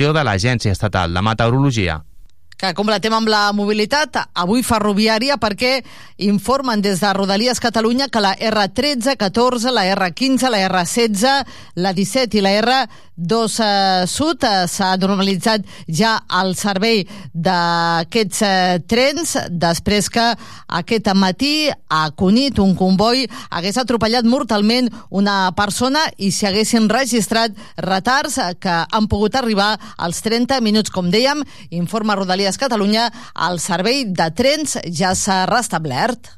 informació de l'Agència Estatal de Meteorologia que completem amb la mobilitat, avui ferroviària, perquè informen des de Rodalies Catalunya que la R13, 14, la R15, la R16, la 17 i la R2 eh, Sud eh, s'ha normalitzat ja el servei d'aquests eh, trens després que aquest matí a Cunit un comboi hagués atropellat mortalment una persona i s'hi haguessin registrat retards que han pogut arribar als 30 minuts. Com dèiem, informa Rodalies Rodalies Catalunya, el servei de trens ja s'ha restablert.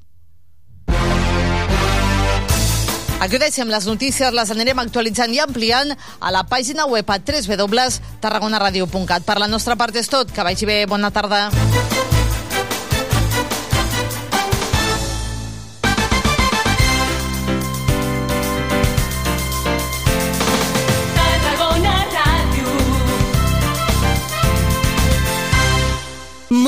Aquí deixem les notícies, les anirem actualitzant i ampliant a la pàgina web a www.tarragonaradio.cat. Per la nostra part és tot. Que vagi bé. Bona tarda.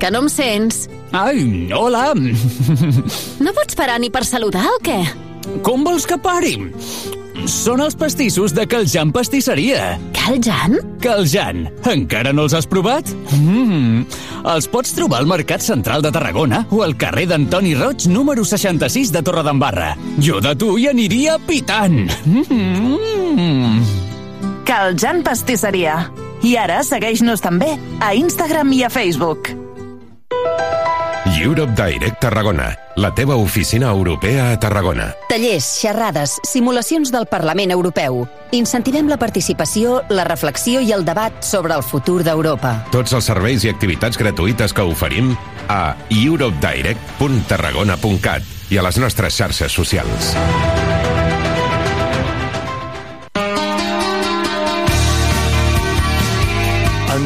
Que no em sents? Ai, hola! No pots parar ni per saludar o què? Com vols que pari? Són els pastissos de Caljan Pastisseria. Caljan? Caljan. Encara no els has provat? Mm. Els pots trobar al Mercat Central de Tarragona o al carrer d'Antoni Roig, número 66 de Torredembarra. Jo de tu hi aniria pitant. Mm. Caljan Pastisseria. I ara segueix-nos també a Instagram i a Facebook. Europe Direct Tarragona, la teva oficina europea a Tarragona. Tallers, xerrades, simulacions del Parlament Europeu. Incentivem la participació, la reflexió i el debat sobre el futur d'Europa. Tots els serveis i activitats gratuïtes que oferim a europedirect.tarragona.cat i a les nostres xarxes socials.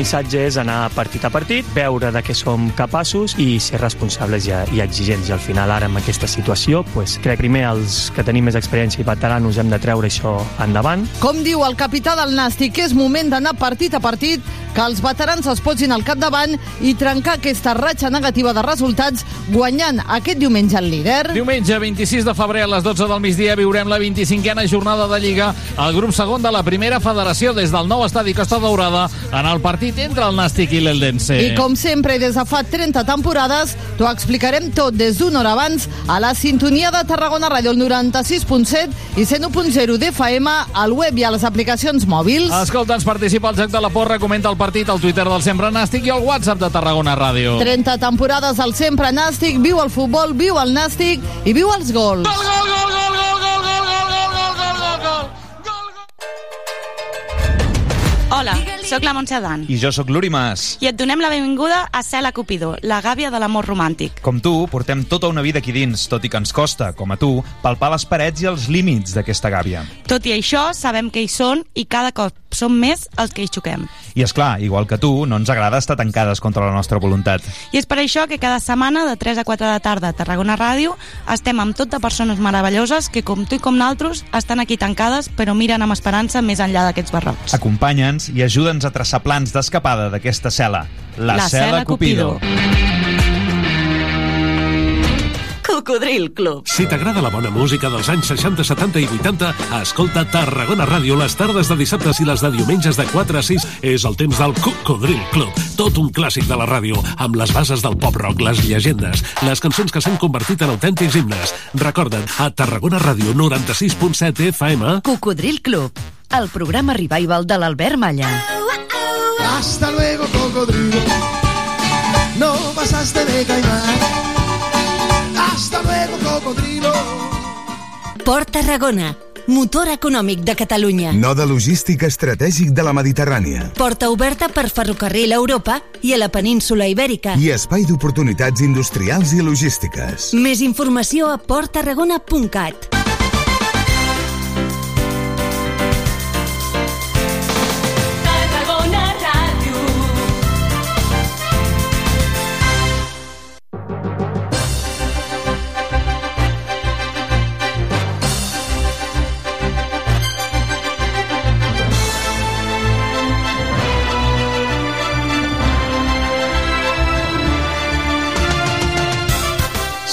Missatge és anar partit a partit, veure de què som capaços i ser responsables i, i exigents. I al final, ara, amb aquesta situació, pues, crec que primer els que tenim més experiència i veteranos hem de treure això endavant. Com diu el capità del Nàstic, és moment d'anar partit a partit, que els veterans es posin al capdavant i trencar aquesta ratxa negativa de resultats guanyant aquest diumenge el líder. Diumenge 26 de febrer a les 12 del migdia viurem la 25a jornada de Lliga al grup segon de la primera federació des del nou estadi Costa Daurada en el partit partit entre el Nàstic i l'Eldense. I com sempre, des de fa 30 temporades, t'ho explicarem tot des d'una hora abans a la sintonia de Tarragona Ràdio, el 96.7 i 101.0 d'FM, al web i a les aplicacions mòbils. Escolta'ns, participa al Joc de la Porra, comenta el partit al Twitter del Sempre Nàstic i al WhatsApp de Tarragona Ràdio. 30 temporades al Sempre Nàstic, viu el futbol, viu el Nàstic i viu els gols. Gol, gol, gol, gol, gol! Hola sóc la Montse Adan. I jo sóc l'Uri Mas. I et donem la benvinguda a Cela Cupidó, la gàbia de l'amor romàntic. Com tu, portem tota una vida aquí dins, tot i que ens costa, com a tu, palpar les parets i els límits d'aquesta gàbia. Tot i això, sabem que hi són i cada cop som més els que hi xoquem. I és clar, igual que tu, no ens agrada estar tancades contra la nostra voluntat. I és per això que cada setmana, de 3 a 4 de tarda a Tarragona Ràdio, estem amb tot de persones meravelloses que, com tu i com naltros, estan aquí tancades, però miren amb esperança més enllà d'aquests barrocs. Acompanya'ns i ajuda'ns a traçar plans d'escapada d'aquesta cel·la. La, La cel·la Cupido. Cupido. Cocodril Club. Si t'agrada la bona música dels anys 60, 70 i 80, escolta Tarragona Ràdio les tardes de dissabtes i les de diumenges de 4 a 6. És el temps del Cocodril Club. Tot un clàssic de la ràdio, amb les bases del pop-rock, les llegendes, les cançons que s'han convertit en autèntics himnes. Recorda'n, a Tarragona Ràdio 96.7 FM... Cocodril Club, el programa revival de l'Albert Malla. Hasta luego, cocodrilo. No pasaste de caimán. Hasta luego, cocodrilo. Port Tarragona, motor econòmic de Catalunya. Node logístic estratègic de la Mediterrània. Porta oberta per ferrocarril a Europa i a la península Ibèrica. I espai d'oportunitats industrials i logístiques. Més informació a porttarragona.cat.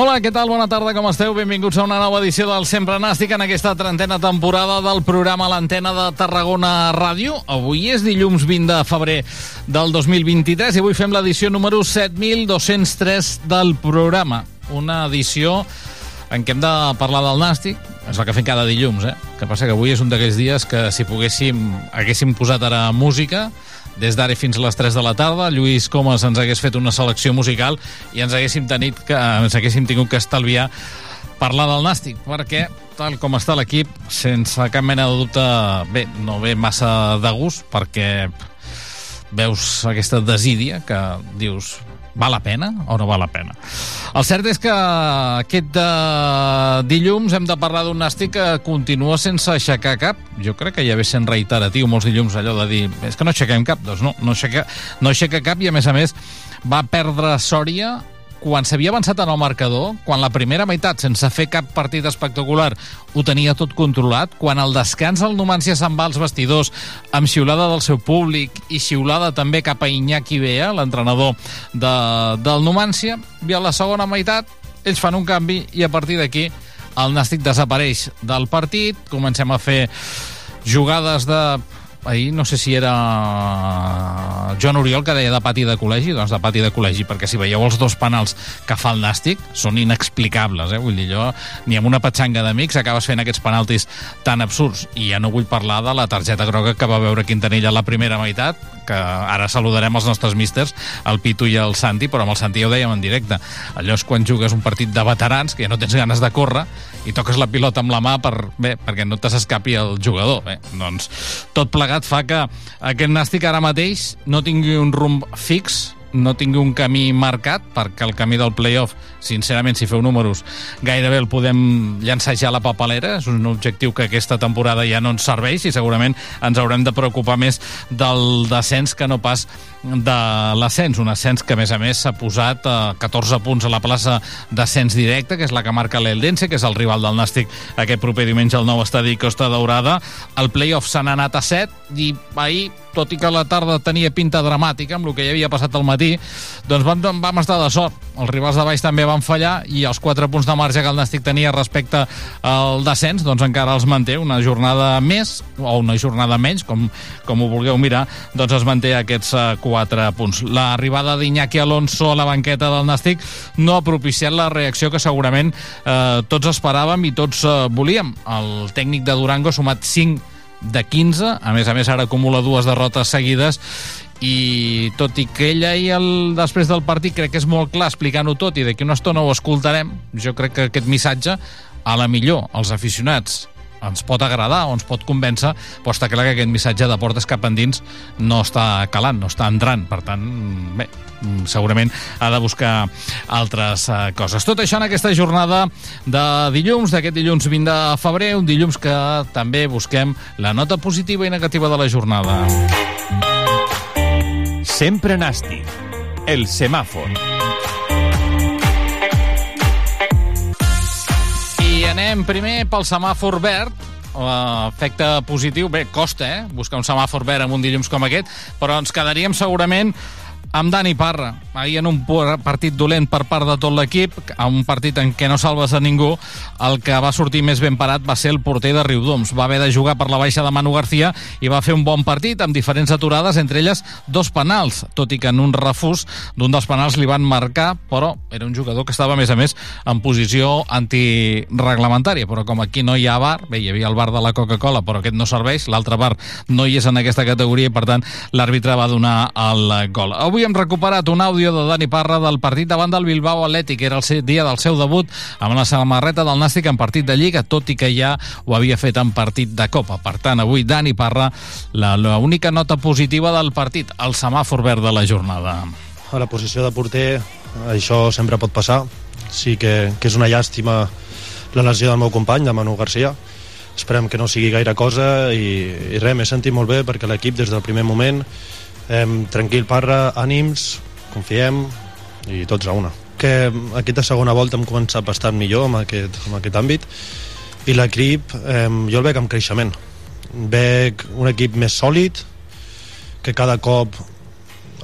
Hola, què tal? Bona tarda, com esteu? Benvinguts a una nova edició del Sempre Nàstic en aquesta trentena temporada del programa L'Antena de Tarragona Ràdio. Avui és dilluns 20 de febrer del 2023 i avui fem l'edició número 7203 del programa. Una edició en què hem de parlar del Nàstic, és el que fem cada dilluns, eh? Que passa que avui és un d'aquells dies que si poguéssim, haguéssim posat ara música, des d'ara fins a les 3 de la tarda. Lluís Comas ens hagués fet una selecció musical i ens haguéssim, tenit que, ens haguéssim tingut que estalviar parlar del Nàstic, perquè tal com està l'equip, sense cap mena de dubte, bé, no ve massa de gust, perquè veus aquesta desídia que dius val la pena o no val la pena? El cert és que aquest uh, dilluns hem de parlar d'un nàstic que continua sense aixecar cap. Jo crec que ja ve sent reiteratiu molts dilluns allò de dir és que no aixequem cap. Doncs no, no aixeca, no aixeca cap i a més a més va perdre Sòria quan s'havia avançat en el marcador, quan la primera meitat, sense fer cap partit espectacular, ho tenia tot controlat, quan al descans el Numància se'n va als vestidors amb xiulada del seu públic i xiulada també cap a Iñaki Bea, l'entrenador de, del Numància, i a la segona meitat ells fan un canvi i a partir d'aquí el Nàstic desapareix del partit, comencem a fer jugades de ahir no sé si era Joan Oriol que deia de pati de col·legi, doncs de pati de col·legi, perquè si veieu els dos penals que fa el Nàstic, són inexplicables, eh? Vull dir, allò, ni amb una petxanga d'amics acabes fent aquests penaltis tan absurds. I ja no vull parlar de la targeta groga que va veure Quintanilla a la primera meitat, que ara saludarem els nostres místers, el Pitu i el Santi, però amb el Santi ja ho dèiem en directe. Allò és quan jugues un partit de veterans, que ja no tens ganes de córrer, i toques la pilota amb la mà per, bé, perquè no te s'escapi el jugador. Bé, doncs tot plegat fa que aquest Nàstic ara mateix no tingui un rumb fix, no tingui un camí marcat, perquè el camí del playoff, sincerament, si feu números, gairebé el podem llançar ja a la papalera. És un objectiu que aquesta temporada ja no ens serveix i segurament ens haurem de preocupar més del descens que no pas de l'ascens, un ascens que a més a més s'ha posat a 14 punts a la plaça d'ascens directe, que és la que marca l'Eldense, que és el rival del Nàstic aquest proper diumenge al nou estadi Costa Daurada. El playoff n'ha anat a 7 i ahir, tot i que la tarda tenia pinta dramàtica amb el que ja havia passat al matí, doncs vam, vam estar de sort. Els rivals de baix també van fallar i els 4 punts de marge que el Nàstic tenia respecte al descens, doncs encara els manté una jornada més o una jornada menys, com, com ho vulgueu mirar, doncs es manté aquests 4 punts. L'arribada d'Iñaki Alonso a la banqueta del Nàstic no ha propiciat la reacció que segurament eh, tots esperàvem i tots eh, volíem. El tècnic de Durango ha sumat 5 de 15, a més a més ara acumula dues derrotes seguides i tot i que ell ahir el, després del partit crec que és molt clar explicant-ho tot i d'aquí una estona ho escoltarem jo crec que aquest missatge a la millor els aficionats ens pot agradar o ens pot convèncer, però està clar que aquest missatge de portes cap endins no està calant, no està entrant. Per tant, bé, segurament ha de buscar altres uh, coses. Tot això en aquesta jornada de dilluns, d'aquest dilluns 20 de febrer, un dilluns que també busquem la nota positiva i negativa de la jornada. Sempre Nàstic, el semàfor. Anem primer pel semàfor verd, efecte positiu, bé, costa, eh?, buscar un semàfor verd en un dilluns com aquest, però ens quedaríem segurament amb Dani Parra. Ahir en un partit dolent per part de tot l'equip, a un partit en què no salves a ningú, el que va sortir més ben parat va ser el porter de Riudoms. Va haver de jugar per la baixa de Manu García i va fer un bon partit amb diferents aturades, entre elles dos penals, tot i que en un refús d'un dels penals li van marcar, però era un jugador que estava, a més a més, en posició antireglamentària. Però com aquí no hi ha bar, bé, hi havia el bar de la Coca-Cola, però aquest no serveix, l'altre bar no hi és en aquesta categoria i, per tant, l'àrbitre va donar el gol. Avui hem recuperat un àudio de Dani Parra del partit davant del Bilbao Atlètic. Era el dia del seu debut amb la samarreta del Nàstic en partit de Lliga, tot i que ja ho havia fet en partit de Copa. Per tant, avui Dani Parra, l'única nota positiva del partit, el semàfor verd de la jornada. A la posició de porter, això sempre pot passar. Sí que, que és una llàstima la lesió del meu company, de Manu Garcia. Esperem que no sigui gaire cosa i, i res, m'he sentit molt bé perquè l'equip des del primer moment eh, tranquil Parra, ànims, confiem, i tots a una. Que aquesta segona volta hem començat bastant millor amb aquest, amb aquest àmbit i l'equip eh, jo el veig amb creixement. Veig un equip més sòlid, que cada cop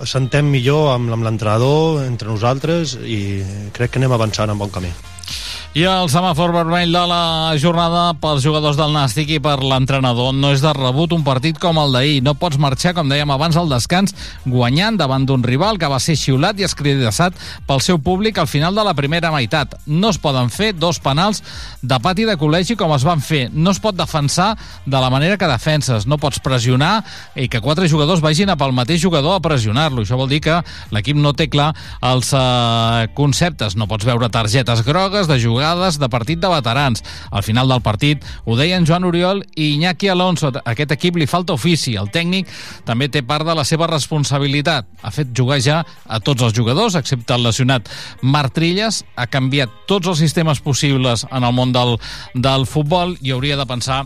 s'entén millor amb, amb l'entrenador, entre nosaltres, i crec que anem avançant en bon camí. I el semàfor vermell de la jornada pels jugadors del Nàstic i per l'entrenador no és de rebut un partit com el d'ahir. No pots marxar, com dèiem abans, al descans guanyant davant d'un rival que va ser xiulat i escridassat pel seu públic al final de la primera meitat. No es poden fer dos penals de pati de col·legi com es van fer. No es pot defensar de la manera que defenses. No pots pressionar i que quatre jugadors vagin a pel mateix jugador a pressionar-lo. Això vol dir que l'equip no té clar els eh, conceptes. No pots veure targetes grogues de jugar jugades de partit de veterans. Al final del partit ho deien Joan Oriol i Iñaki Alonso. A aquest equip li falta ofici. El tècnic també té part de la seva responsabilitat. Ha fet jugar ja a tots els jugadors, excepte el lesionat Marc Trilles. Ha canviat tots els sistemes possibles en el món del, del futbol i hauria de pensar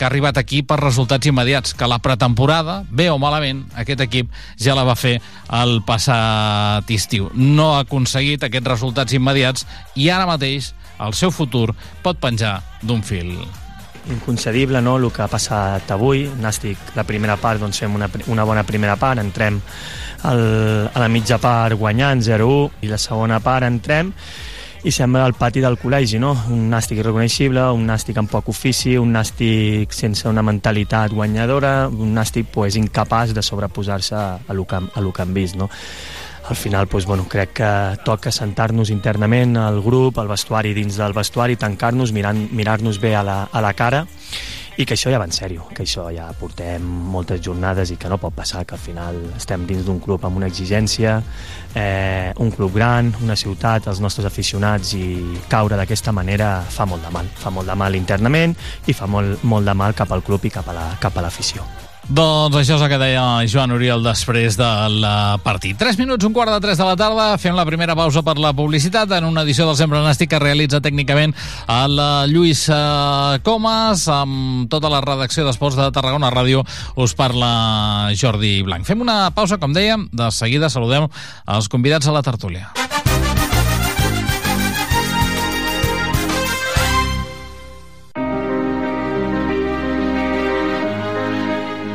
que ha arribat aquí per resultats immediats, que la pretemporada, bé o malament, aquest equip ja la va fer el passat estiu. No ha aconseguit aquests resultats immediats i ara mateix el seu futur pot penjar d'un fil inconcedible no? el que ha passat avui Nàstic, la primera part doncs fem una, una bona primera part, entrem el, a la mitja part guanyant 0-1 i la segona part entrem i sembla el pati del col·legi, no? Un nàstic irreconeixible, un nàstic amb poc ofici, un nàstic sense una mentalitat guanyadora, un nàstic pues, incapaç de sobreposar-se a, lo que, a lo que hem vist, no? Al final doncs, bueno, crec que toca sentar-nos internament al grup, al vestuari, dins del vestuari, tancar-nos, mirar-nos bé a la, a la cara i que això ja va en sèrio, que això ja portem moltes jornades i que no pot passar que al final estem dins d'un club amb una exigència, eh, un club gran, una ciutat, els nostres aficionats i caure d'aquesta manera fa molt de mal, fa molt de mal internament i fa molt, molt de mal cap al club i cap a l'afició. La, doncs això és el que deia Joan Oriol després del partit. 3 minuts, un quart de 3 de la tarda, fem la primera pausa per la publicitat en una edició del Sempre Nàstic que realitza tècnicament el Lluís eh, Comas, amb tota la redacció d'Esports de Tarragona Ràdio us parla Jordi Blanc. Fem una pausa, com dèiem, de seguida saludem els convidats a la tertúlia.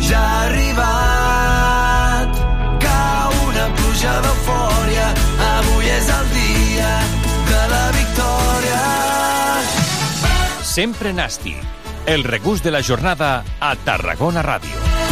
ja ha arribat. Cau una pluja d'eufòria, avui és el dia de la victòria. Sempre Nasti, el regús de la jornada a Tarragona Ràdio.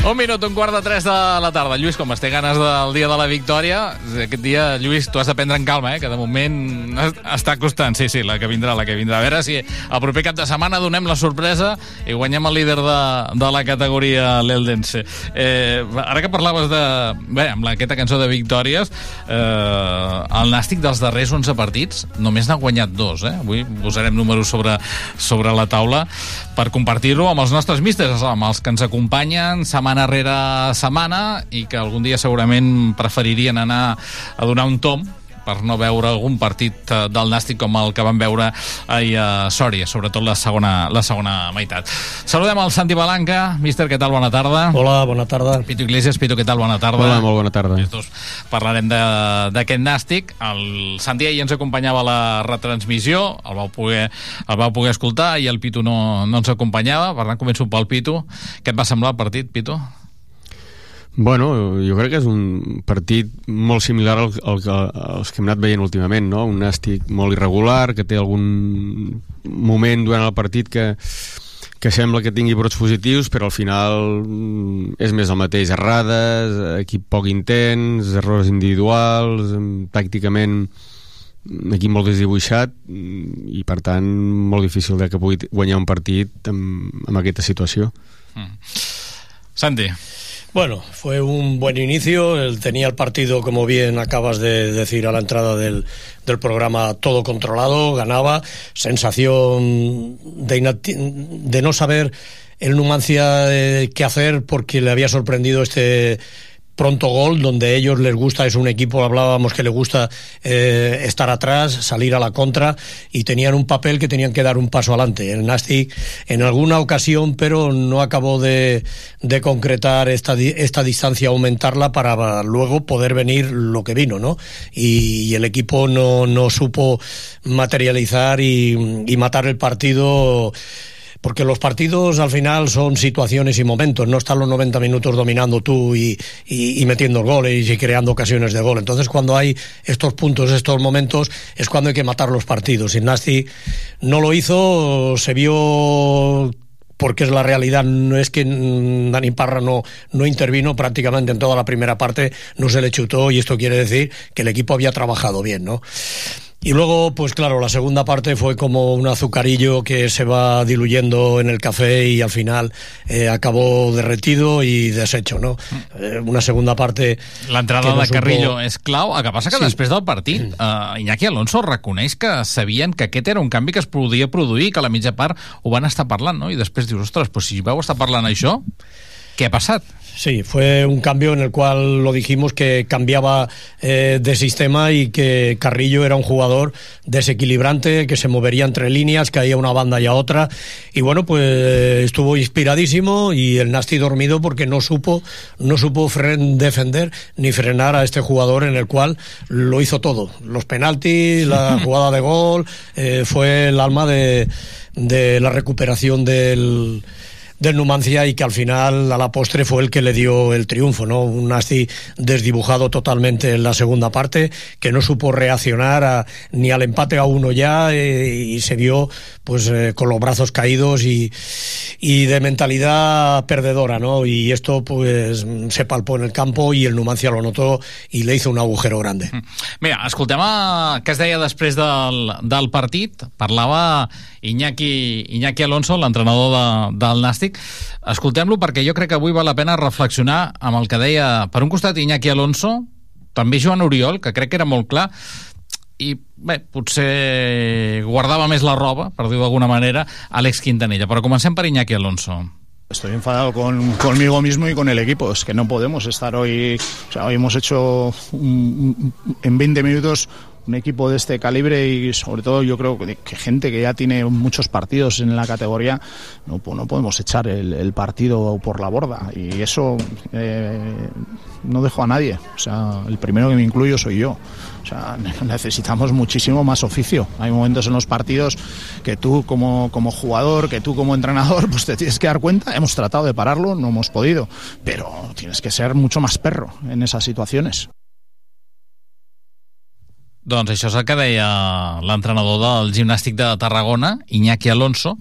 Un minut, un quart de tres de la tarda. Lluís, com es té ganes del dia de la victòria, aquest dia, Lluís, tu has de prendre en calma, eh? que de moment està costant. Sí, sí, la que vindrà, la que vindrà. A veure si el proper cap de setmana donem la sorpresa i guanyem el líder de, de la categoria, l'Eldense. Eh, ara que parlaves de... Bé, amb aquesta cançó de victòries, eh, el Nàstic dels darrers 11 partits només n'ha guanyat dos. Eh? Avui posarem números sobre, sobre la taula per compartir-lo amb els nostres místers, amb els que ens acompanyen setmana setmana rere setmana i que algun dia segurament preferirien anar a donar un tom per no veure algun partit eh, del Nàstic com el que van veure ahir a Sòria, sobretot la segona, la segona meitat. Saludem el Santi Balanca. Míster, què tal? Bona tarda. Hola, bona tarda. Pitu Iglesias, Pitu, què tal? Bona tarda. Hola, molt bona tarda. Estos parlarem de- d'aquest Nàstic. El Santi ahir ens acompanyava a la retransmissió, el vau poder, el vau poder escoltar i el Pitu no, no ens acompanyava, per tant començo pel Pitu. Què et va semblar el partit, Pitu? Bueno, jo crec que és un partit molt similar al, al, que- als que hem anat veient últimament, no? Un nàstic molt irregular, que té algun moment durant el partit que, que sembla que tingui brots positius, però al final mm, és més el mateix. Errades, equip poc intens, errors individuals, mm, tàcticament equip molt desdibuixat mm, i per tant molt difícil de que pugui guanyar un partit amb, amb aquesta situació. Santi. Bueno, fue un buen inicio. Él tenía el partido, como bien acabas de decir a la entrada del, del programa, todo controlado, ganaba. Sensación de, de no saber el Numancia eh, qué hacer porque le había sorprendido este pronto gol, donde ellos les gusta, es un equipo, hablábamos que le gusta eh, estar atrás, salir a la contra, y tenían un papel que tenían que dar un paso adelante. El Nastic en alguna ocasión, pero no acabó de, de concretar esta, esta distancia, aumentarla para luego poder venir lo que vino, ¿no? Y, y el equipo no, no supo materializar y, y matar el partido porque los partidos al final son situaciones y momentos, no están los 90 minutos dominando tú y, metiendo goles y creando ocasiones de gol. Entonces cuando hay estos puntos, estos momentos, es cuando hay que matar los partidos. Y Nasti no lo hizo, se vio porque es la realidad, no es que Dani Parra no, no intervino prácticamente en toda la primera parte, no se le chutó y esto quiere decir que el equipo había trabajado bien, ¿no? Y luego, pues claro, la segunda parte fue como un azucarillo que se va diluyendo en el café y al final eh, acabó derretido y deshecho, ¿no? Eh, una segunda parte... L'entrada que no de supo- Carrillo és clau. El que passa que Sí. després del partit uh, Iñaki Alonso reconeix que sabien que aquest era un canvi que es podia produir, que a la mitja part ho van estar parlant, no? I després dius, ostres, però si vau estar parlant això, què ha passat? Sí, fue un cambio en el cual lo dijimos que cambiaba eh, de sistema y que Carrillo era un jugador desequilibrante, que se movería entre líneas, caía una banda y a otra. Y bueno, pues estuvo inspiradísimo y el Nasti dormido porque no supo, no supo fren- defender ni frenar a este jugador en el cual lo hizo todo. Los penaltis, la jugada de gol, eh, fue el alma de, de la recuperación del del Numancia y que al final a la postre fue el que le dio el triunfo, ¿no? Un Nasti desdibujado totalmente en la segunda parte, que no supo reaccionar a- ni al empate a uno ya eh, y se vio pues eh, con los brazos caídos y, y de mentalidad perdedora, ¿no? Y esto pues se palpó en el campo y el Numancia lo notó y le hizo un agujero grande. Mira, escoltem a, què es deia després del, del partit. Parlava Iñaki, Iñaki Alonso, l'entrenador de, del Nàstic. Escoltem-lo perquè jo crec que avui val la pena reflexionar amb el que deia, per un costat, Iñaki Alonso, també Joan Oriol, que crec que era molt clar, i bé, potser guardava més la roba, per dir-ho d'alguna manera, Àlex Quintanilla. Però comencem per Iñaki Alonso. Estoy enfadado con, conmigo mismo y con el equipo. Es que no podemos estar hoy. O sea, hoy hemos hecho un- un- en 20 minutos un equipo de este calibre y sobre todo yo creo que, gente que ya tiene muchos partidos en la categoría no, po- no podemos echar el, el partido por la borda y eso eh, no dejo a nadie. O sea, el primero que me incluyo soy yo. O sea, necesitamos muchísimo más oficio. Hay momentos en los partidos que tú como, como jugador, que tú como entrenador, pues te tienes que dar cuenta. Hemos tratado de pararlo, no hemos podido, pero tienes que ser mucho más perro en esas situaciones. Doncs això és el que deia l'entrenador del gimnàstic de Tarragona, Iñaki Alonso.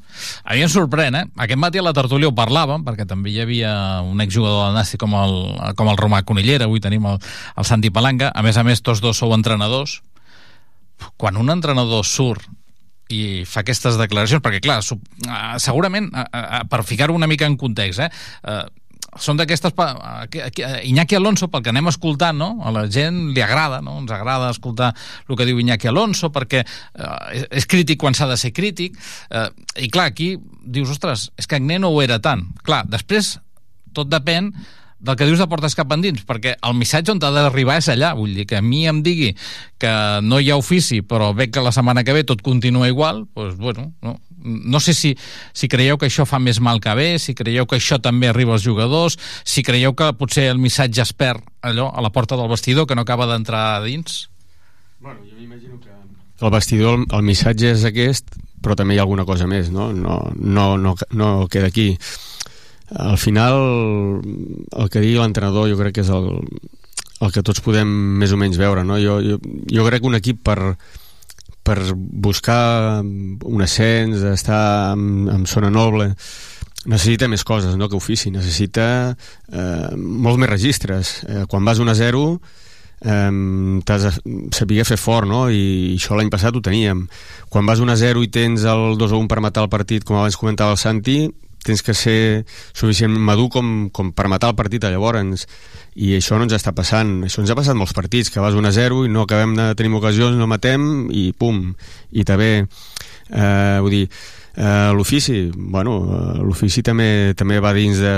A mi em sorprèn, eh? Aquest matí a la tertúlia ho parlàvem, perquè també hi havia un exjugador del Nàstic com el, com el Romà Conillera, avui tenim el, el Santi Palanga. A més a més, tots dos sou entrenadors. Quan un entrenador surt i fa aquestes declaracions, perquè clar, eh, segurament, eh, eh, per ficar-ho una mica en context, eh, són d'aquestes... Iñaki Alonso, pel que anem escoltant, no? a la gent li agrada, no? ens agrada escoltar el que diu Iñaki Alonso, perquè eh, és crític quan s'ha de ser crític, eh, i clar, aquí dius, ostres, és que Agné no ho era tant. Clar, després tot depèn del que dius de portes cap endins, perquè el missatge on ha d'arribar és allà, vull dir que a mi em digui que no hi ha ofici, però veig que la setmana que ve tot continua igual, doncs, bueno, no, no sé si, si creieu que això fa més mal que bé, si creieu que això també arriba als jugadors, si creieu que potser el missatge es perd allò a la porta del vestidor, que no acaba d'entrar a dins? Bueno, jo m'imagino que... El vestidor, el, el missatge és aquest, però també hi ha alguna cosa més, no? No, no, no, no queda aquí al final el que digui l'entrenador jo crec que és el, el que tots podem més o menys veure no? jo, jo, jo crec que un equip per, per buscar un ascens, estar en, en zona noble necessita més coses no, que ofici, necessita eh, molts més registres eh, quan vas 1 a 0 eh, t'has de saber fer fort no? i això l'any passat ho teníem quan vas 1 a 0 i tens el 2 a 1 per matar el partit com abans comentava el Santi tens que ser suficientment madur com, com per matar el partit a llavors. I això no ens està passant. Això ens ha passat molts partits, que vas 1 a 0 i no acabem de tenir ocasions, no matem i pum, i també eh, vull dir, eh, l'ofici bueno, eh, l'ofici també, també va dins de,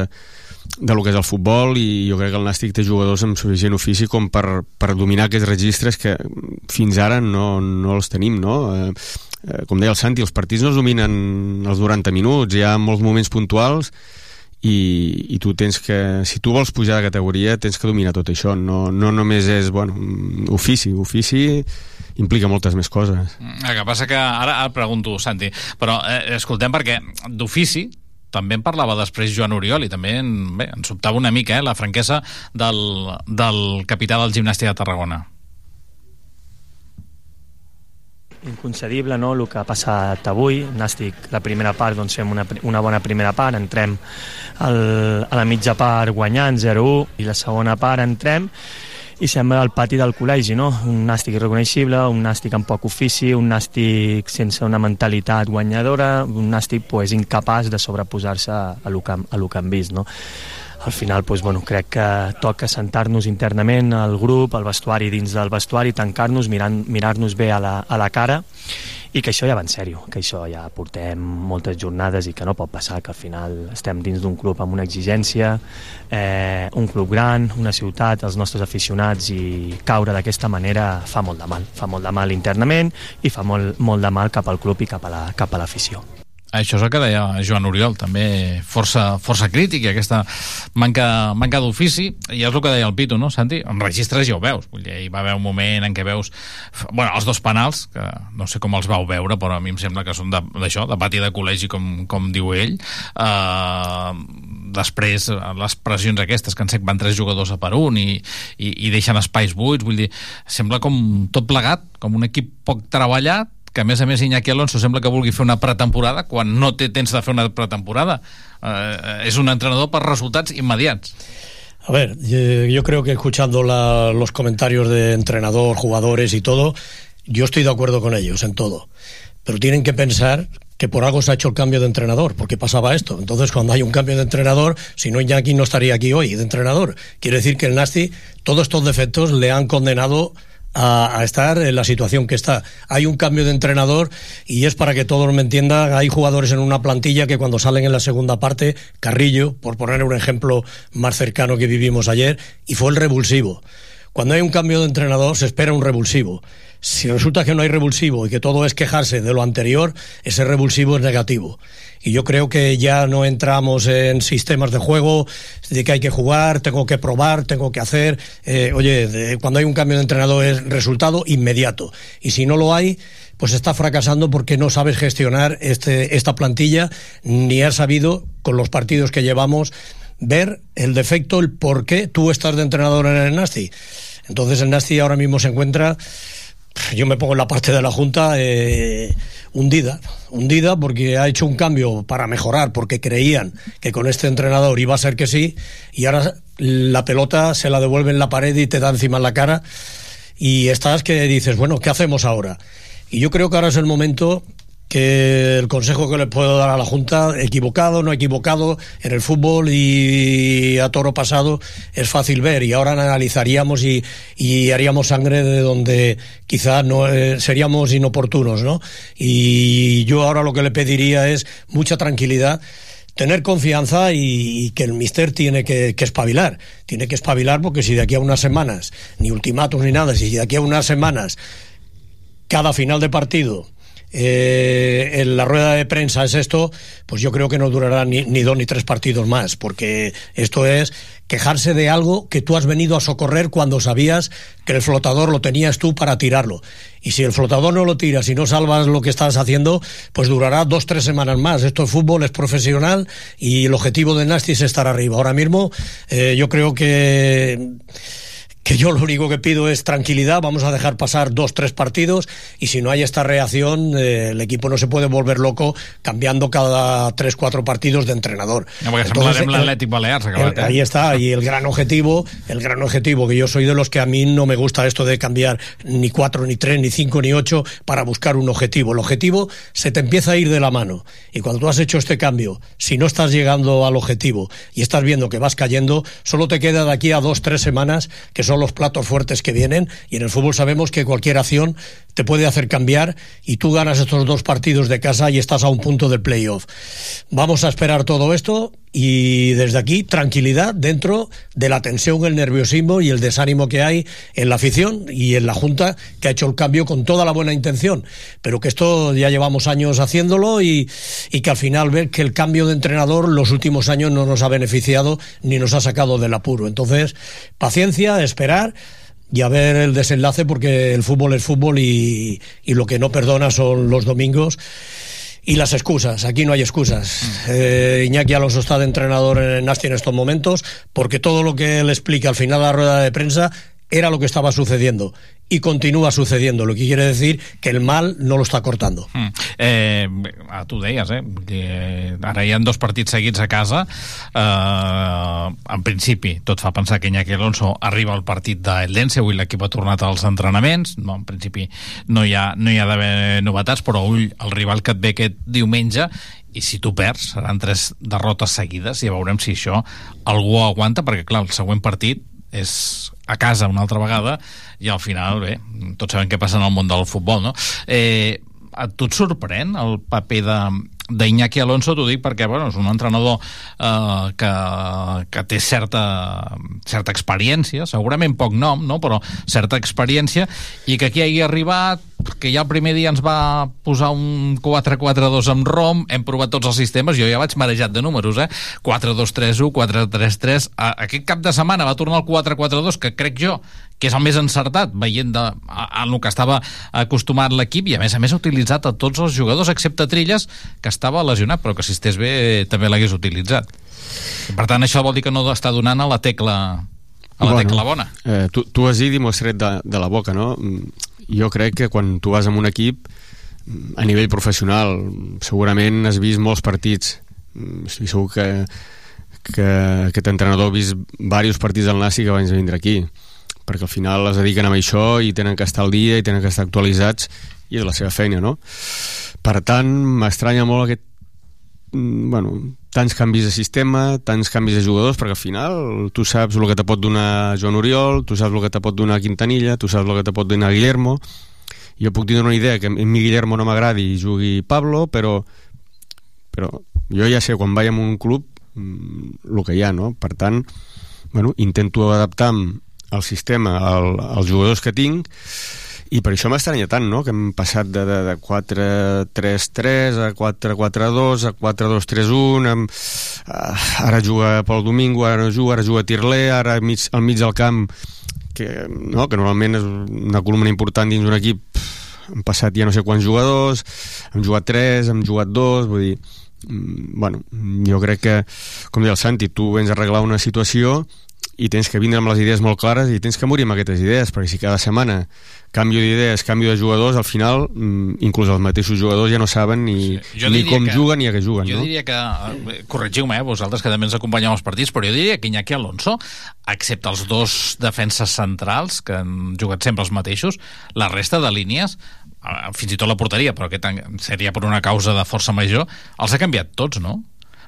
de lo que és el futbol i jo crec que el Nàstic té jugadors amb suficient ofici com per, per dominar aquests registres que fins ara no, no els tenim no? Eh, eh, com deia el Santi, els partits no es dominen els 90 minuts, hi ha molts moments puntuals i, i tu tens que, si tu vols pujar de categoria tens que dominar tot això, no, no només és bueno, ofici, ofici implica moltes més coses. Mm, el que passa que ara, ara pregunto, Santi, però eh, escoltem perquè d'ofici també en parlava després Joan Oriol i també en, bé, ens sobtava una mica eh, la franquesa del, del capità del gimnàstic de Tarragona. inconcedible no, el que ha passat avui. Nàstic, la primera part, doncs fem una, una bona primera part, entrem al, a la mitja part guanyant 0-1 i la segona part entrem i sembla el pati del col·legi, no? Un nàstic irreconeixible, un nàstic amb poc ofici, un nàstic sense una mentalitat guanyadora, un nàstic pues, incapaç de sobreposar-se a, lo que, a lo que hem vist, no? al final doncs, bueno, crec que toca sentar-nos internament al grup, al vestuari, dins del vestuari, tancar-nos, mirar-nos bé a la, a la cara i que això ja va en sèrio, que això ja portem moltes jornades i que no pot passar, que al final estem dins d'un club amb una exigència, eh, un club gran, una ciutat, els nostres aficionats i caure d'aquesta manera fa molt de mal, fa molt de mal internament i fa molt, molt de mal cap al club i cap a l'afició. La, això és el que deia Joan Oriol, també força, força crític, i aquesta manca, manca d'ofici, i és el que deia el Pitu, no, Santi? En registres ja ho veus, vull dir, hi va haver un moment en què veus, bueno, els dos penals, que no sé com els vau veure, però a mi em sembla que són d'això, de, de pati de col·legi, com, com diu ell, eh, després les pressions aquestes que en sec van tres jugadors a per un i, i, i deixen espais buits, vull dir, sembla com tot plegat, com un equip poc treballat, que a més a més Iñaki Alonso sembla que vulgui fer una pretemporada quan no té temps de fer una pretemporada. Eh, és un entrenador per resultats immediats. A ver, yo creo que escuchando la, los comentarios de entrenador, jugadores y todo, yo estoy de acuerdo con ellos en todo. Pero tienen que pensar que por algo se ha hecho el cambio de entrenador, porque pasaba esto. Entonces, cuando hay un cambio de entrenador, si no, Iñaki no estaría aquí hoy de entrenador. Quiere decir que el Nasti, todos estos defectos le han condenado a, estar en la situación que está. Hay un cambio de entrenador y es para que todos me entiendan, hay jugadores en una plantilla que cuando salen en la segunda parte, Carrillo, por poner un ejemplo más cercano que vivimos ayer, y fue el revulsivo. Cuando hay un cambio de entrenador se espera un revulsivo. Si resulta que no hay revulsivo y que todo es quejarse de lo anterior, ese revulsivo es negativo. Y yo creo que ya no entramos en sistemas de juego de que hay que jugar, tengo que probar, tengo que hacer. Eh, oye, cuando hay un cambio de entrenador es resultado inmediato. Y si no lo hay, pues está fracasando porque no sabes gestionar este, esta plantilla, ni has sabido, con los partidos que llevamos, ver el defecto, el por qué tú estás de entrenador en el Nasti. Entonces el Nasti ahora mismo se encuentra yo me pongo en la parte de la Junta eh, hundida, hundida porque ha hecho un cambio para mejorar, porque creían que con este entrenador iba a ser que sí, y ahora la pelota se la devuelve en la pared y te da encima en la cara, y estás que dices, bueno, ¿qué hacemos ahora? Y yo creo que ahora es el momento que el consejo que le puedo dar a la Junta, equivocado, no equivocado, en el fútbol y a toro pasado es fácil ver y ahora analizaríamos y, y haríamos sangre de donde quizá no eh, seríamos inoportunos, ¿no? Y yo ahora lo que le pediría es mucha tranquilidad tener confianza y, y que el mister tiene que, que, espabilar. Tiene que espabilar porque si de aquí a unas semanas, ni ultimátum ni nada, si de aquí a unas semanas, cada final de partido eh, en la rueda de prensa es esto, pues yo creo que no durará ni, dos ni tres partidos más, porque esto es quejarse de algo que tú has venido a socorrer cuando sabías que el flotador lo tenías tú para tirarlo. Y si el flotador no lo tiras y no salvas lo que estás haciendo, pues durará dos, tres semanas más. Esto es fútbol, es profesional y el objetivo de Nasty es estar arriba. Ahora mismo eh, yo creo que que yo lo único que pido es tranquilidad, vamos a dejar pasar dos, tres partidos y si no hay esta reacción, eh, el equipo no se puede volver loco cambiando cada tres, cuatro partidos de entrenador. No, Entonces, Balears. El, eh? Ahí está, y el gran objetivo, el gran objetivo, que yo soy de los que a mí no me gusta esto de cambiar ni cuatro, ni tres, ni cinco, ni ocho para buscar un objetivo. El objetivo se te empieza a ir de la mano y cuando tú has hecho este cambio, si no estás llegando al objetivo y estás viendo que vas cayendo, solo te queda de aquí a dos, tres semanas que son los platos fuertes que vienen y en el fútbol sabemos que cualquier acción te puede hacer cambiar y tú ganas estos dos partidos de casa y estás a un punto del playoff. Vamos a esperar todo esto y desde aquí tranquilidad dentro de la tensión, el nerviosismo y el desánimo que hay en la afición y en la Junta que ha hecho el cambio con toda la buena intención, pero que esto ya llevamos años haciéndolo y, y que al final ver que el cambio de entrenador los últimos años no nos ha beneficiado ni nos ha sacado del apuro. Entonces, paciencia, esperar y a ver el desenlace porque el fútbol es fútbol y, y lo que no perdona son los domingos y las excusas. Aquí no hay excusas. Eh, Iñaki Alonso está de entrenador en Nasti en estos momentos porque todo lo que él explica al final de la rueda de prensa era lo que estava sucediendo y continúa sucediendo, lo que quiere decir que el mal no lo està cortando. Mm. Eh, ah, tu deies, eh? Que ara hi ha dos partits seguits a casa. Eh, en principi, tot fa pensar que Iñaki Alonso arriba al partit del Dense, avui l'equip ha tornat als entrenaments, no, en principi no hi ha, no hi ha d'haver novetats, però ull, el rival que et ve aquest diumenge i si tu perds, seran tres derrotes seguides i ja veurem si això algú aguanta, perquè clar, el següent partit és a casa una altra vegada i al final, bé, tots sabem què passa en el món del futbol, no? Eh, a tu et sorprèn el paper de, d'Iñaki Alonso, t'ho dic perquè bueno, és un entrenador eh, que, que té certa, certa experiència, segurament poc nom, no? però certa experiència, i que aquí hagi arribat, que ja el primer dia ens va posar un 4-4-2 amb ROM, hem provat tots els sistemes, jo ja vaig marejat de números, eh? 4-2-3-1, 4-3-3... Aquest cap de setmana va tornar el 4-4-2, que crec jo que és el més encertat, veient de, a, a el que estava acostumat l'equip, i a més a més ha utilitzat a tots els jugadors, excepte Trilles, que estava lesionat, però que si estés bé també l'hagués utilitzat. Per tant, això vol dir que no està donant a la tecla a la bueno, tecla bona. Eh, tu, tu has dit i m'ho has tret de, de la boca, no? Jo crec que quan tu vas amb un equip a nivell professional segurament has vist molts partits estic segur que, que aquest entrenador ha vist diversos partits del Nasi que abans de vindre aquí perquè al final es dediquen a això i tenen que estar al dia i tenen que estar actualitzats i és la seva feina, no? Per tant, m'estranya molt aquest mm, bueno, tants canvis de sistema, tants canvis de jugadors, perquè al final tu saps el que te pot donar Joan Oriol, tu saps el que te pot donar Quintanilla, tu saps el que te pot donar Guillermo, jo puc tenir una idea que a mi Guillermo no m'agradi i jugui Pablo, però, però jo ja sé quan vaig a un club mm, el que hi ha, no? Per tant, bueno, intento adaptar-me el sistema al, als jugadors que tinc i per això m'estranya tant, no?, que hem passat de, de, de 4-3-3 a 4-4-2 a 4-2-3-1 amb, uh, ara juga pel Domingo, ara no juga, ara juga Tirlé, ara al mig, al mig del camp que, no, que normalment és una columna important dins d'un equip hem passat ja no sé quants jugadors hem jugat 3, hem jugat 2 vull dir, mm, bueno, jo crec que com deia el Santi, tu vens a arreglar una situació i tens que vindre amb les idees molt clares i tens que morir amb aquestes idees, perquè si cada setmana canvio d'idees, canvio de jugadors, al final mm, inclús els mateixos jugadors ja no saben ni, sí. ni com que, juguen ni a què juguen. Jo no? diria que, eh, corregiu-me, eh, vosaltres que també ens acompanyeu als partits, però jo diria que Iñaki Alonso, excepte els dos defenses centrals, que han jugat sempre els mateixos, la resta de línies eh, fins i tot la porteria, però aquest seria per una causa de força major, els ha canviat tots, no?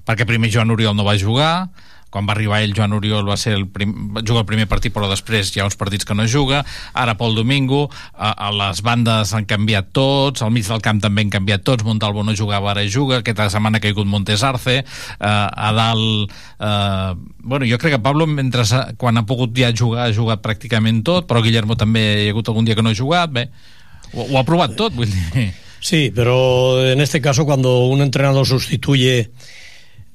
Perquè primer Joan Oriol no va jugar, quan va arribar ell, Joan Oriol, va ser el prim, va jugar el primer partit, però després hi ha uns partits que no juga. Ara Pol Domingo, a, a les bandes han canviat tots, al mig del camp també han canviat tots, Montalvo no jugava, ara juga, aquesta setmana ha caigut Montes Arce, eh, a dalt... Eh, bueno, jo crec que Pablo, mentre, quan ha pogut ja jugar, ha jugat pràcticament tot, però Guillermo també hi ha hagut algun dia que no ha jugat, bé, ho, ho ha provat tot, vull dir... Sí, pero en este caso cuando un entrenador sustituye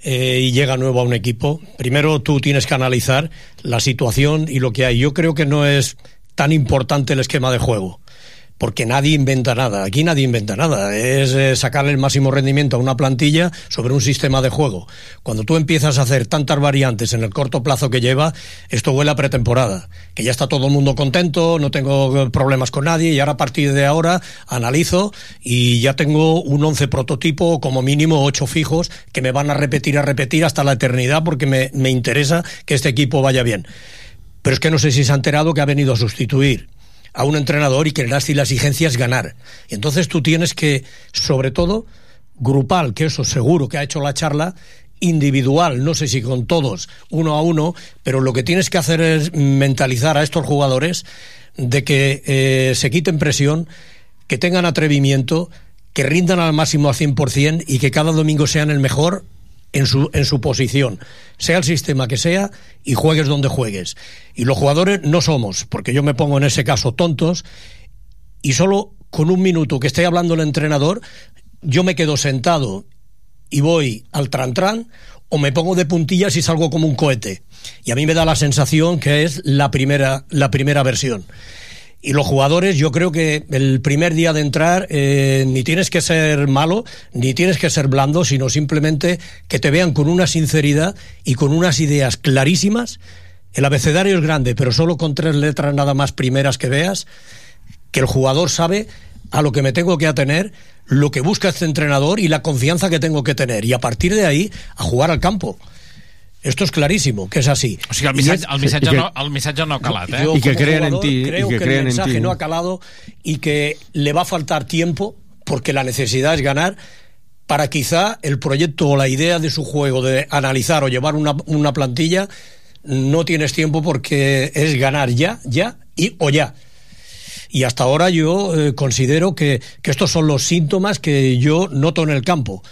eh, y llega nuevo a un equipo, primero tú tienes que analizar la situación y lo que hay. Yo creo que no es tan importante el esquema de juego porque nadie inventa nada. Aquí nadie inventa nada. Es eh, sacarle el máximo rendimiento a una plantilla sobre un sistema de juego. Cuando tú empiezas a hacer tantas variantes en el corto plazo que lleva, esto huele a pretemporada. Que ya está todo el mundo contento, no tengo problemas con nadie y ahora a partir de ahora analizo y ya tengo un once prototipo, como mínimo ocho fijos, que me van a repetir, a repetir hasta la eternidad porque me, me interesa que este equipo vaya bien. Pero es que no sé si se ha enterado que ha venido a sustituir a un entrenador y que las, y la exigencia es ganar. Y entonces tú tienes que, sobre todo, grupal, que eso seguro que ha hecho la charla, individual, no sé si con todos, uno a uno, pero lo que tienes que hacer es mentalizar a estos jugadores de que eh, se quiten presión, que tengan atrevimiento, que rindan al máximo al 100% y que cada domingo sean el mejor en su, en su posición, sea el sistema que sea y juegues donde juegues. Y los jugadores no somos, porque yo me pongo en ese caso tontos y solo con un minuto que esté hablando el entrenador, yo me quedo sentado y voy al tran-tran o me pongo de puntillas y salgo como un cohete. Y a mí me da la sensación que es la primera, la primera versión. Y los jugadores, yo creo que el primer día de entrar eh, ni tienes que ser malo, ni tienes que ser blando, sino simplemente que te vean con una sinceridad y con unas ideas clarísimas. El abecedario es grande, pero solo con tres letras nada más primeras que veas, que el jugador sabe a lo que me tengo que atener, lo que busca este entrenador y la confianza que tengo que tener. Y a partir de ahí, a jugar al campo. Esto es clarísimo, que es así. O sigui, el missatge, el missatge, no, el missatge no ha calat, eh? Yo, Y que crean en ti, y Creo que que, crean el en mensaje ti. no ha calado y que le va a faltar tiempo porque la necesidad es ganar para quizá el proyecto o la idea de su juego de analizar o llevar una, una plantilla no tienes tiempo porque es ganar ya, ya y o ya. Y hasta ahora yo eh, considero que, que estos son los síntomas que yo noto en el campo.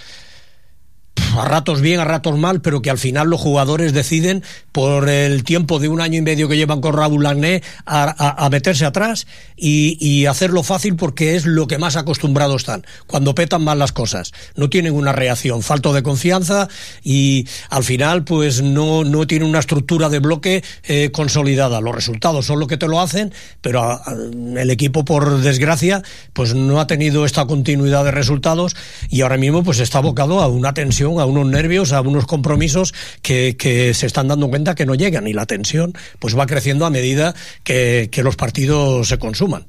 A ratos bien, a ratos mal, pero que al final los jugadores deciden por el tiempo de un año y medio que llevan con Raúl Lagné a, meterse atrás y, hacerlo fácil porque es lo que más acostumbrados están. Cuando petan mal las cosas, no tienen una reacción, falto de confianza y al final pues no, no tienen una estructura de bloque eh, consolidada. Los resultados son lo que te lo hacen, pero a, a, el equipo por desgracia pues no ha tenido esta continuidad de resultados y ahora mismo pues está abocado a una tensión a unos nervios, a unos compromisos que, que, se están dando cuenta que no llegan y la tensión pues va creciendo a medida que, que los partidos se consuman.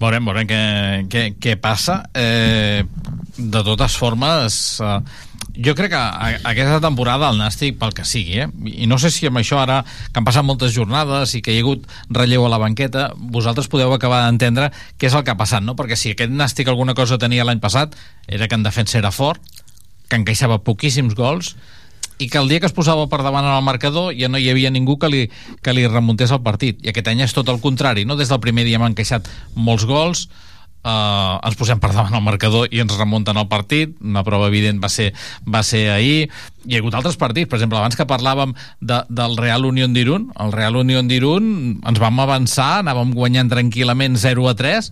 Veurem, veurem què, què, què passa. Eh, de totes formes, eh, jo crec que aquesta temporada el Nàstic, pel que sigui, eh? i no sé si amb això ara, que han passat moltes jornades i que hi ha hagut relleu a la banqueta, vosaltres podeu acabar d'entendre què és el que ha passat, no? perquè si aquest Nàstic alguna cosa tenia l'any passat era que en defensa era fort, que encaixava poquíssims gols i que el dia que es posava per davant en el marcador ja no hi havia ningú que li, que li remuntés el partit. I aquest any és tot el contrari, no? Des del primer dia hem encaixat molts gols, Uh, ens posem per davant el marcador i ens remunten el partit una prova evident va ser, va ser ahir hi ha hagut altres partits, per exemple abans que parlàvem de, del Real Unión d'Irun el Real Unión d'Irun ens vam avançar anàvem guanyant tranquil·lament 0 a 3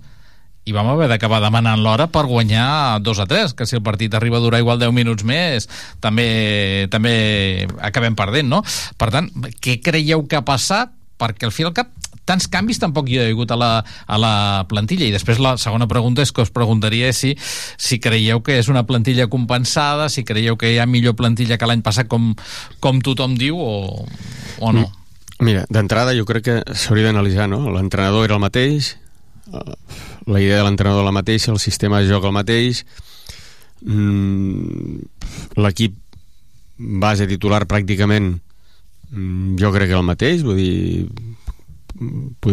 i vam haver d'acabar demanant l'hora per guanyar 2 a 3, que si el partit arriba a durar igual 10 minuts més, també, també acabem perdent, no? Per tant, què creieu que ha passat? Perquè al fi al cap tants canvis tampoc hi ha hagut a la, a la plantilla i després la segona pregunta és que us preguntaria si, si creieu que és una plantilla compensada, si creieu que hi ha millor plantilla que l'any passat com, com tothom diu o, o no? Mira, d'entrada jo crec que s'hauria d'analitzar, no? L'entrenador era el mateix, la idea de l'entrenador la mateixa, el sistema de joc el mateix, mm, l'equip base titular pràcticament mm, jo crec que el mateix, vull dir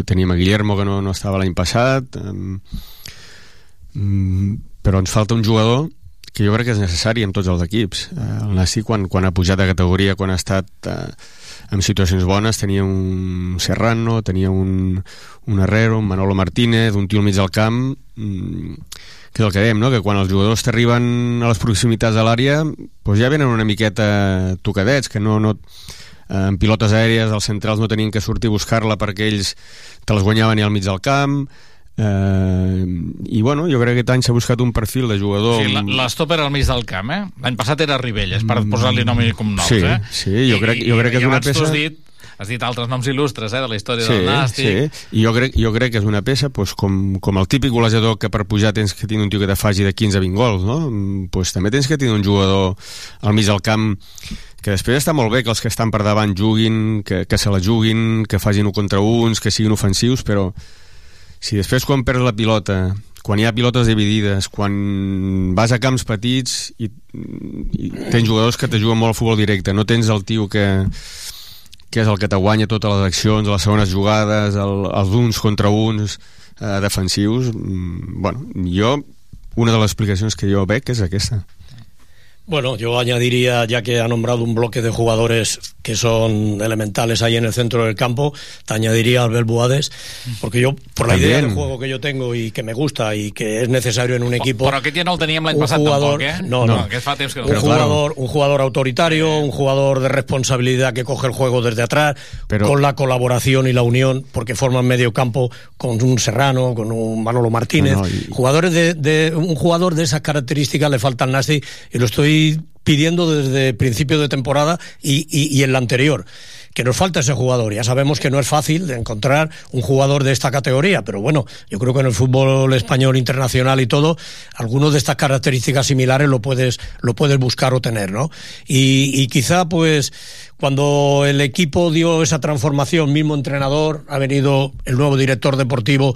teníem a Guillermo que no, no estava l'any passat mm, però ens falta un jugador que jo crec que és necessari en tots els equips. Eh, el Nasti, quan, quan ha pujat de categoria, quan ha estat eh, en situacions bones, tenia un Serrano, tenia un, un Herrero, un Manolo Martínez, un tio al mig del camp, mm, que és el que dèiem, no? que quan els jugadors t'arriben a les proximitats de l'àrea doncs ja venen una miqueta tocadets, que no, no, en pilotes aèries els centrals no tenien que sortir a buscar-la perquè ells te les guanyaven i al mig del camp eh, i bueno, jo crec que aquest any s'ha buscat un perfil de jugador Sí, l'estòper al mig del camp, eh? L'any passat era Ribelles, per posar-li nom i cognoms, sí, eh? Sí, jo crec, jo crec que és una peça... Has dit, has dit altres noms il·lustres eh, de la història Sí, del Nàstic. sí, i jo crec, jo crec que és una peça pues, com, com el típic golejador que per pujar tens que tenir un tio que te faci de 15 a 20 gols, no? Mm, Pues, també tens que tenir un jugador al mig del camp que després està molt bé que els que estan per davant juguin, que, que se la juguin, que facin un contra uns, que siguin ofensius, però si després quan perds la pilota, quan hi ha pilotes dividides, quan vas a camps petits i, i tens jugadors que te juguen molt al futbol directe, no tens el tio que, que és el que te guanya totes les accions, les segones jugades, el, els uns contra uns eh, defensius, mm, bueno, jo una de les explicacions que jo veig és aquesta. Bueno, yo añadiría, ya que ha nombrado un bloque de jugadores que son elementales ahí en el centro del campo, te añadiría al Buades, porque yo, por la También. idea del juego que yo tengo y que me gusta y que es necesario en un equipo... Però aquest ja no el teníem l'any un passat jugador, tampoc, eh? no, no. Aquest fa temps que no. un jugador, un jugador autoritario, un jugador de responsabilidad que coge el juego desde atrás, con la colaboración y la unión, porque forman medio campo con un Serrano, con un Manolo Martínez. No, no, y- Jugadores de, de- un jugador de esas características le falta al Nasti y lo estoy pidiendo desde principio de temporada y, en la anterior. Que nos falta ese jugador. Ya sabemos que no es fácil de encontrar un jugador de esta categoría, pero bueno, yo creo que en el fútbol español internacional y todo, algunos de estas características similares lo puedes, lo puedes buscar o tener, ¿no? Y quizá, pues, cuando el equipo dio esa transformación, mismo entrenador, ha venido el nuevo director deportivo,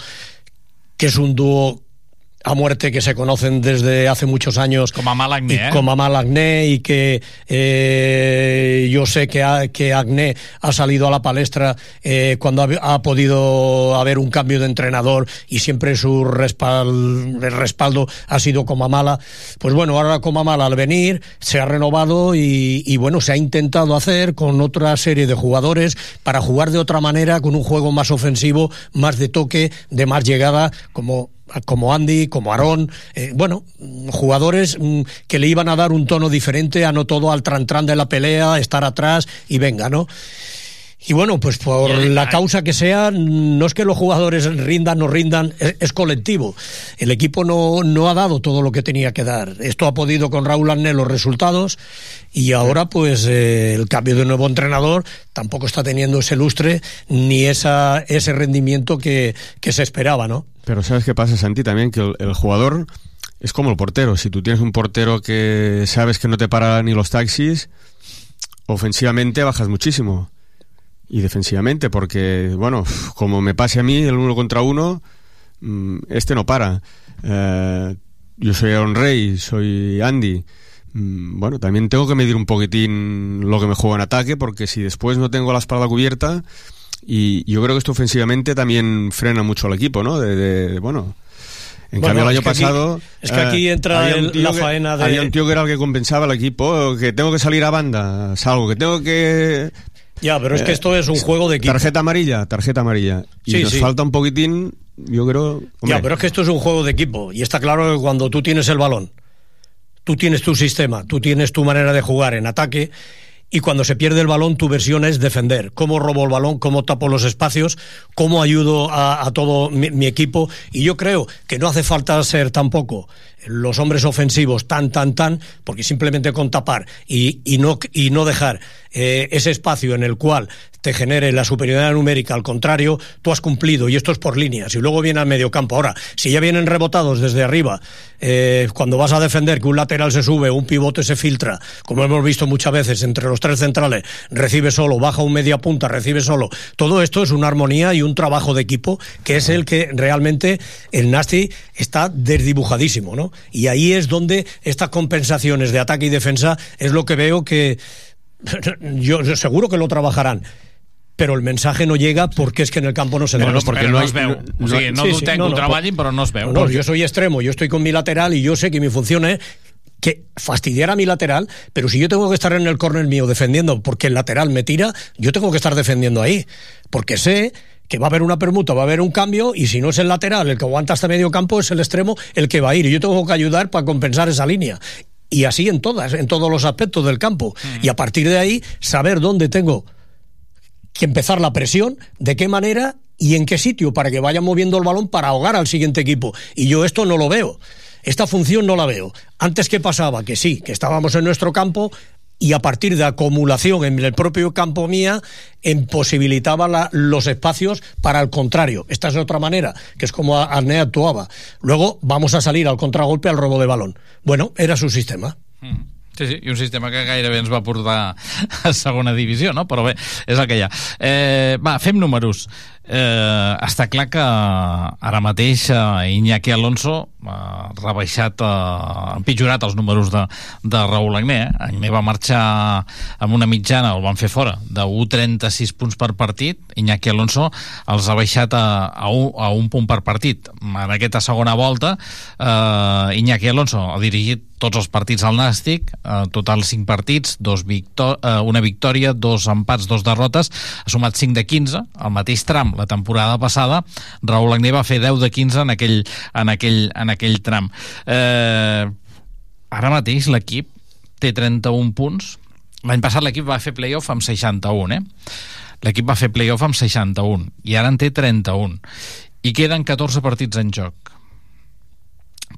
que es un dúo a muerte que se conocen desde hace muchos años. Com a mal Agné, y eh? Como Agné y que eh, yo sé que, ha- que Agné ha salido a la palestra eh, cuando ha, ha podido haber un cambio de entrenador y siempre su respal- el respaldo ha sido como a mala. Pues bueno, ahora como a mala al venir se ha renovado y, y bueno, se ha intentado hacer con otra serie de jugadores para jugar de otra manera, con un juego más ofensivo, más de toque, de más llegada, como como Andy, como Aarón, eh, bueno, jugadores mm, que le iban a dar un tono diferente a no todo al tran-tran de la pelea, estar atrás y venga, ¿no? Y bueno, pues por la causa que sea, no es que los jugadores rindan o rindan, es, es colectivo. El equipo no, no ha dado todo lo que tenía que dar. Esto ha podido con Raúl Arné los resultados y ahora pues eh, el cambio de nuevo entrenador tampoco está teniendo ese lustre ni esa, ese rendimiento que, que se esperaba, ¿no? Pero ¿sabes qué pasa, Santi? También que el, el jugador es como el portero. Si tú tienes un portero que sabes que no te para ni los taxis, ofensivamente bajas muchísimo. Y defensivamente, porque, bueno, como me pase a mí el uno contra uno, mm, este no para. Eh, yo soy Aaron Rey, soy Andy. Mm, Bueno, también tengo que medir un poquitín lo que me juego en ataque, porque si después no tengo la espalda cubierta, y yo creo que esto ofensivamente también frena mucho al equipo, ¿no? De, de- bueno, en Bueno, cambio el año aquí- pasado... eh, es que aquí entra el- tío la que- faena de- Había un tío que era el que compensaba al equipo, que tengo que salir a banda, salgo, que tengo que... Ya, pero es que Eh, esto es un juego de equipo. Tarjeta amarilla, tarjeta amarilla. Y Sí, nos sí. falta un poquitín, yo creo... hombre, Ya, pero es que esto es un juego de equipo y está claro que cuando tú tienes el balón, tú tienes tu sistema, tú tienes tu manera de jugar en ataque y cuando se pierde el balón tu versión es defender. Cómo robo el balón, cómo tapo los espacios, cómo ayudo a, a todo mi, mi equipo y yo creo que no hace falta ser tampoco los hombres ofensivos tan, tan, tan, porque simplemente con tapar y, y no, y no dejar eh, ese espacio en el cual te genere la superioridad numérica, al contrario, tú has cumplido y esto es por líneas y luego viene al medio campo. Ahora, si ya vienen rebotados desde arriba, eh, cuando vas a defender que un lateral se sube, un pivote se filtra, como hemos visto muchas veces entre los tres centrales, recibe solo, baja un media punta, recibe solo, todo esto es una armonía y un trabajo de equipo que es el que realmente el Nasty está desdibujadísimo, ¿no? Y ahí es donde estas compensaciones de ataque y defensa es lo que veo que yo seguro que lo trabajarán pero el mensaje no llega porque es que en el campo no se Bueno, nota. porque no, es veu. O sigui, no, dubtem que ho treballin, però no es veu. No, no, yo soy extremo, yo estoy con mi lateral y yo sé que mi función es que fastidiara a mi lateral, pero si yo tengo que estar en el córner mío defendiendo porque el lateral me tira, yo tengo que estar defendiendo ahí, porque sé que va a haber una permuta, va a haber un cambio y si no es el lateral el que aguanta hasta medio campo es el extremo el que va a ir. Y yo tengo que ayudar para compensar esa línea. Y así en todas, en todos los aspectos del campo. Y a partir de ahí saber dónde tengo que empezar la presión, de qué manera y en qué sitio para que vaya moviendo el balón para ahogar al siguiente equipo. Y yo esto no lo veo. Esta función no la veo. Antes que pasaba, que sí, que estábamos en nuestro campo, y a partir de acumulación en el propio campo mía imposibilitaba la, los espacios para el contrario. Esta es otra manera, que es como Arne actuaba. Luego vamos a salir al contragolpe al robo de balón. Bueno, era su sistema. Mm. Sí, sí, i un sistema que gairebé ens va portar a segona divisió, no? Però bé, és el que hi ha. Eh, va, fem números. Eh, està clar que ara mateix eh, Iñaki Alonso ha rebaixat, eh, empitjorat els números de, de Raúl Agné. Eh? Agné va marxar amb una mitjana, el van fer fora, de 1,36 punts per partit. Iñaki Alonso els ha baixat a, a, un, a un punt per partit. En aquesta segona volta, eh, Iñaki Alonso ha dirigit tots els partits al Nàstic, eh, total 5 partits, dos victò eh, una victòria, dos empats, dos derrotes, ha sumat 5 de 15, al mateix tram la temporada passada, Raúl Agné va fer 10 de 15 en aquell, en aquell, en aquell tram. Eh, ara mateix l'equip té 31 punts, l'any passat l'equip va fer playoff amb 61, eh? L'equip va fer playoff amb 61 i ara en té 31 i queden 14 partits en joc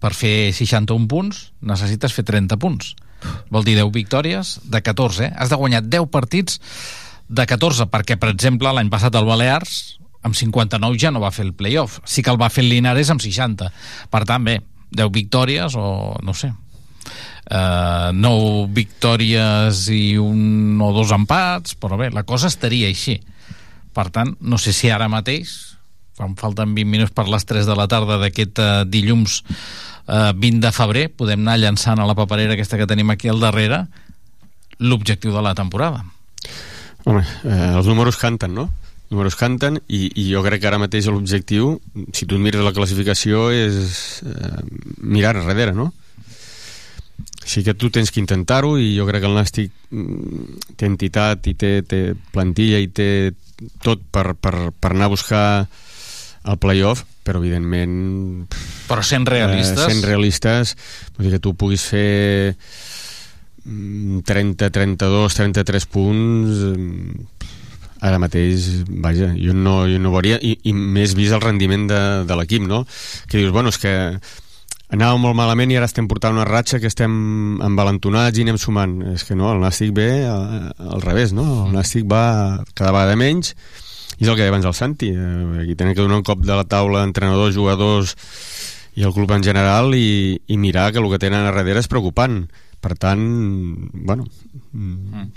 per fer 61 punts necessites fer 30 punts. Vol dir 10 victòries de 14, eh? Has de guanyar 10 partits de 14, perquè, per exemple, l'any passat el Balears amb 59 ja no va fer el playoff. Sí que el va fer el Linares amb 60. Per tant, bé, 10 victòries o no sé, uh, 9 victòries i un o dos empats, però bé, la cosa estaria així. Per tant, no sé si ara mateix, quan falten 20 minuts per les 3 de la tarda d'aquest uh, dilluns eh, 20 de febrer podem anar llançant a la paperera aquesta que tenim aquí al darrere l'objectiu de la temporada. Home, eh, els números canten, no? Números canten i, i jo crec que ara mateix l'objectiu, si tu mires la classificació, és eh, mirar darrere, no? Així que tu tens que intentar-ho i jo crec que el Nàstic mm, té entitat i té, té plantilla i té tot per, per, per anar a buscar el playoff però evidentment... Però sent realistes... Eh, sent realistes, vull dir que tu puguis fer 30, 32, 33 punts mm, ara mateix, vaja, jo no, jo no veuria, i, i més vist el rendiment de, de l'equip, no? Que dius, bueno, és que anàvem molt malament i ara estem portant una ratxa que estem envalentonats i anem sumant. És que no, el Nàstic ve al, al revés, no? El Nàstic va cada vegada menys i és el que deia abans el Santi eh, aquí tenen que donar un cop de la taula entrenadors, jugadors i el club en general i, i mirar que el que tenen a darrere és preocupant per tant, bueno... Mm.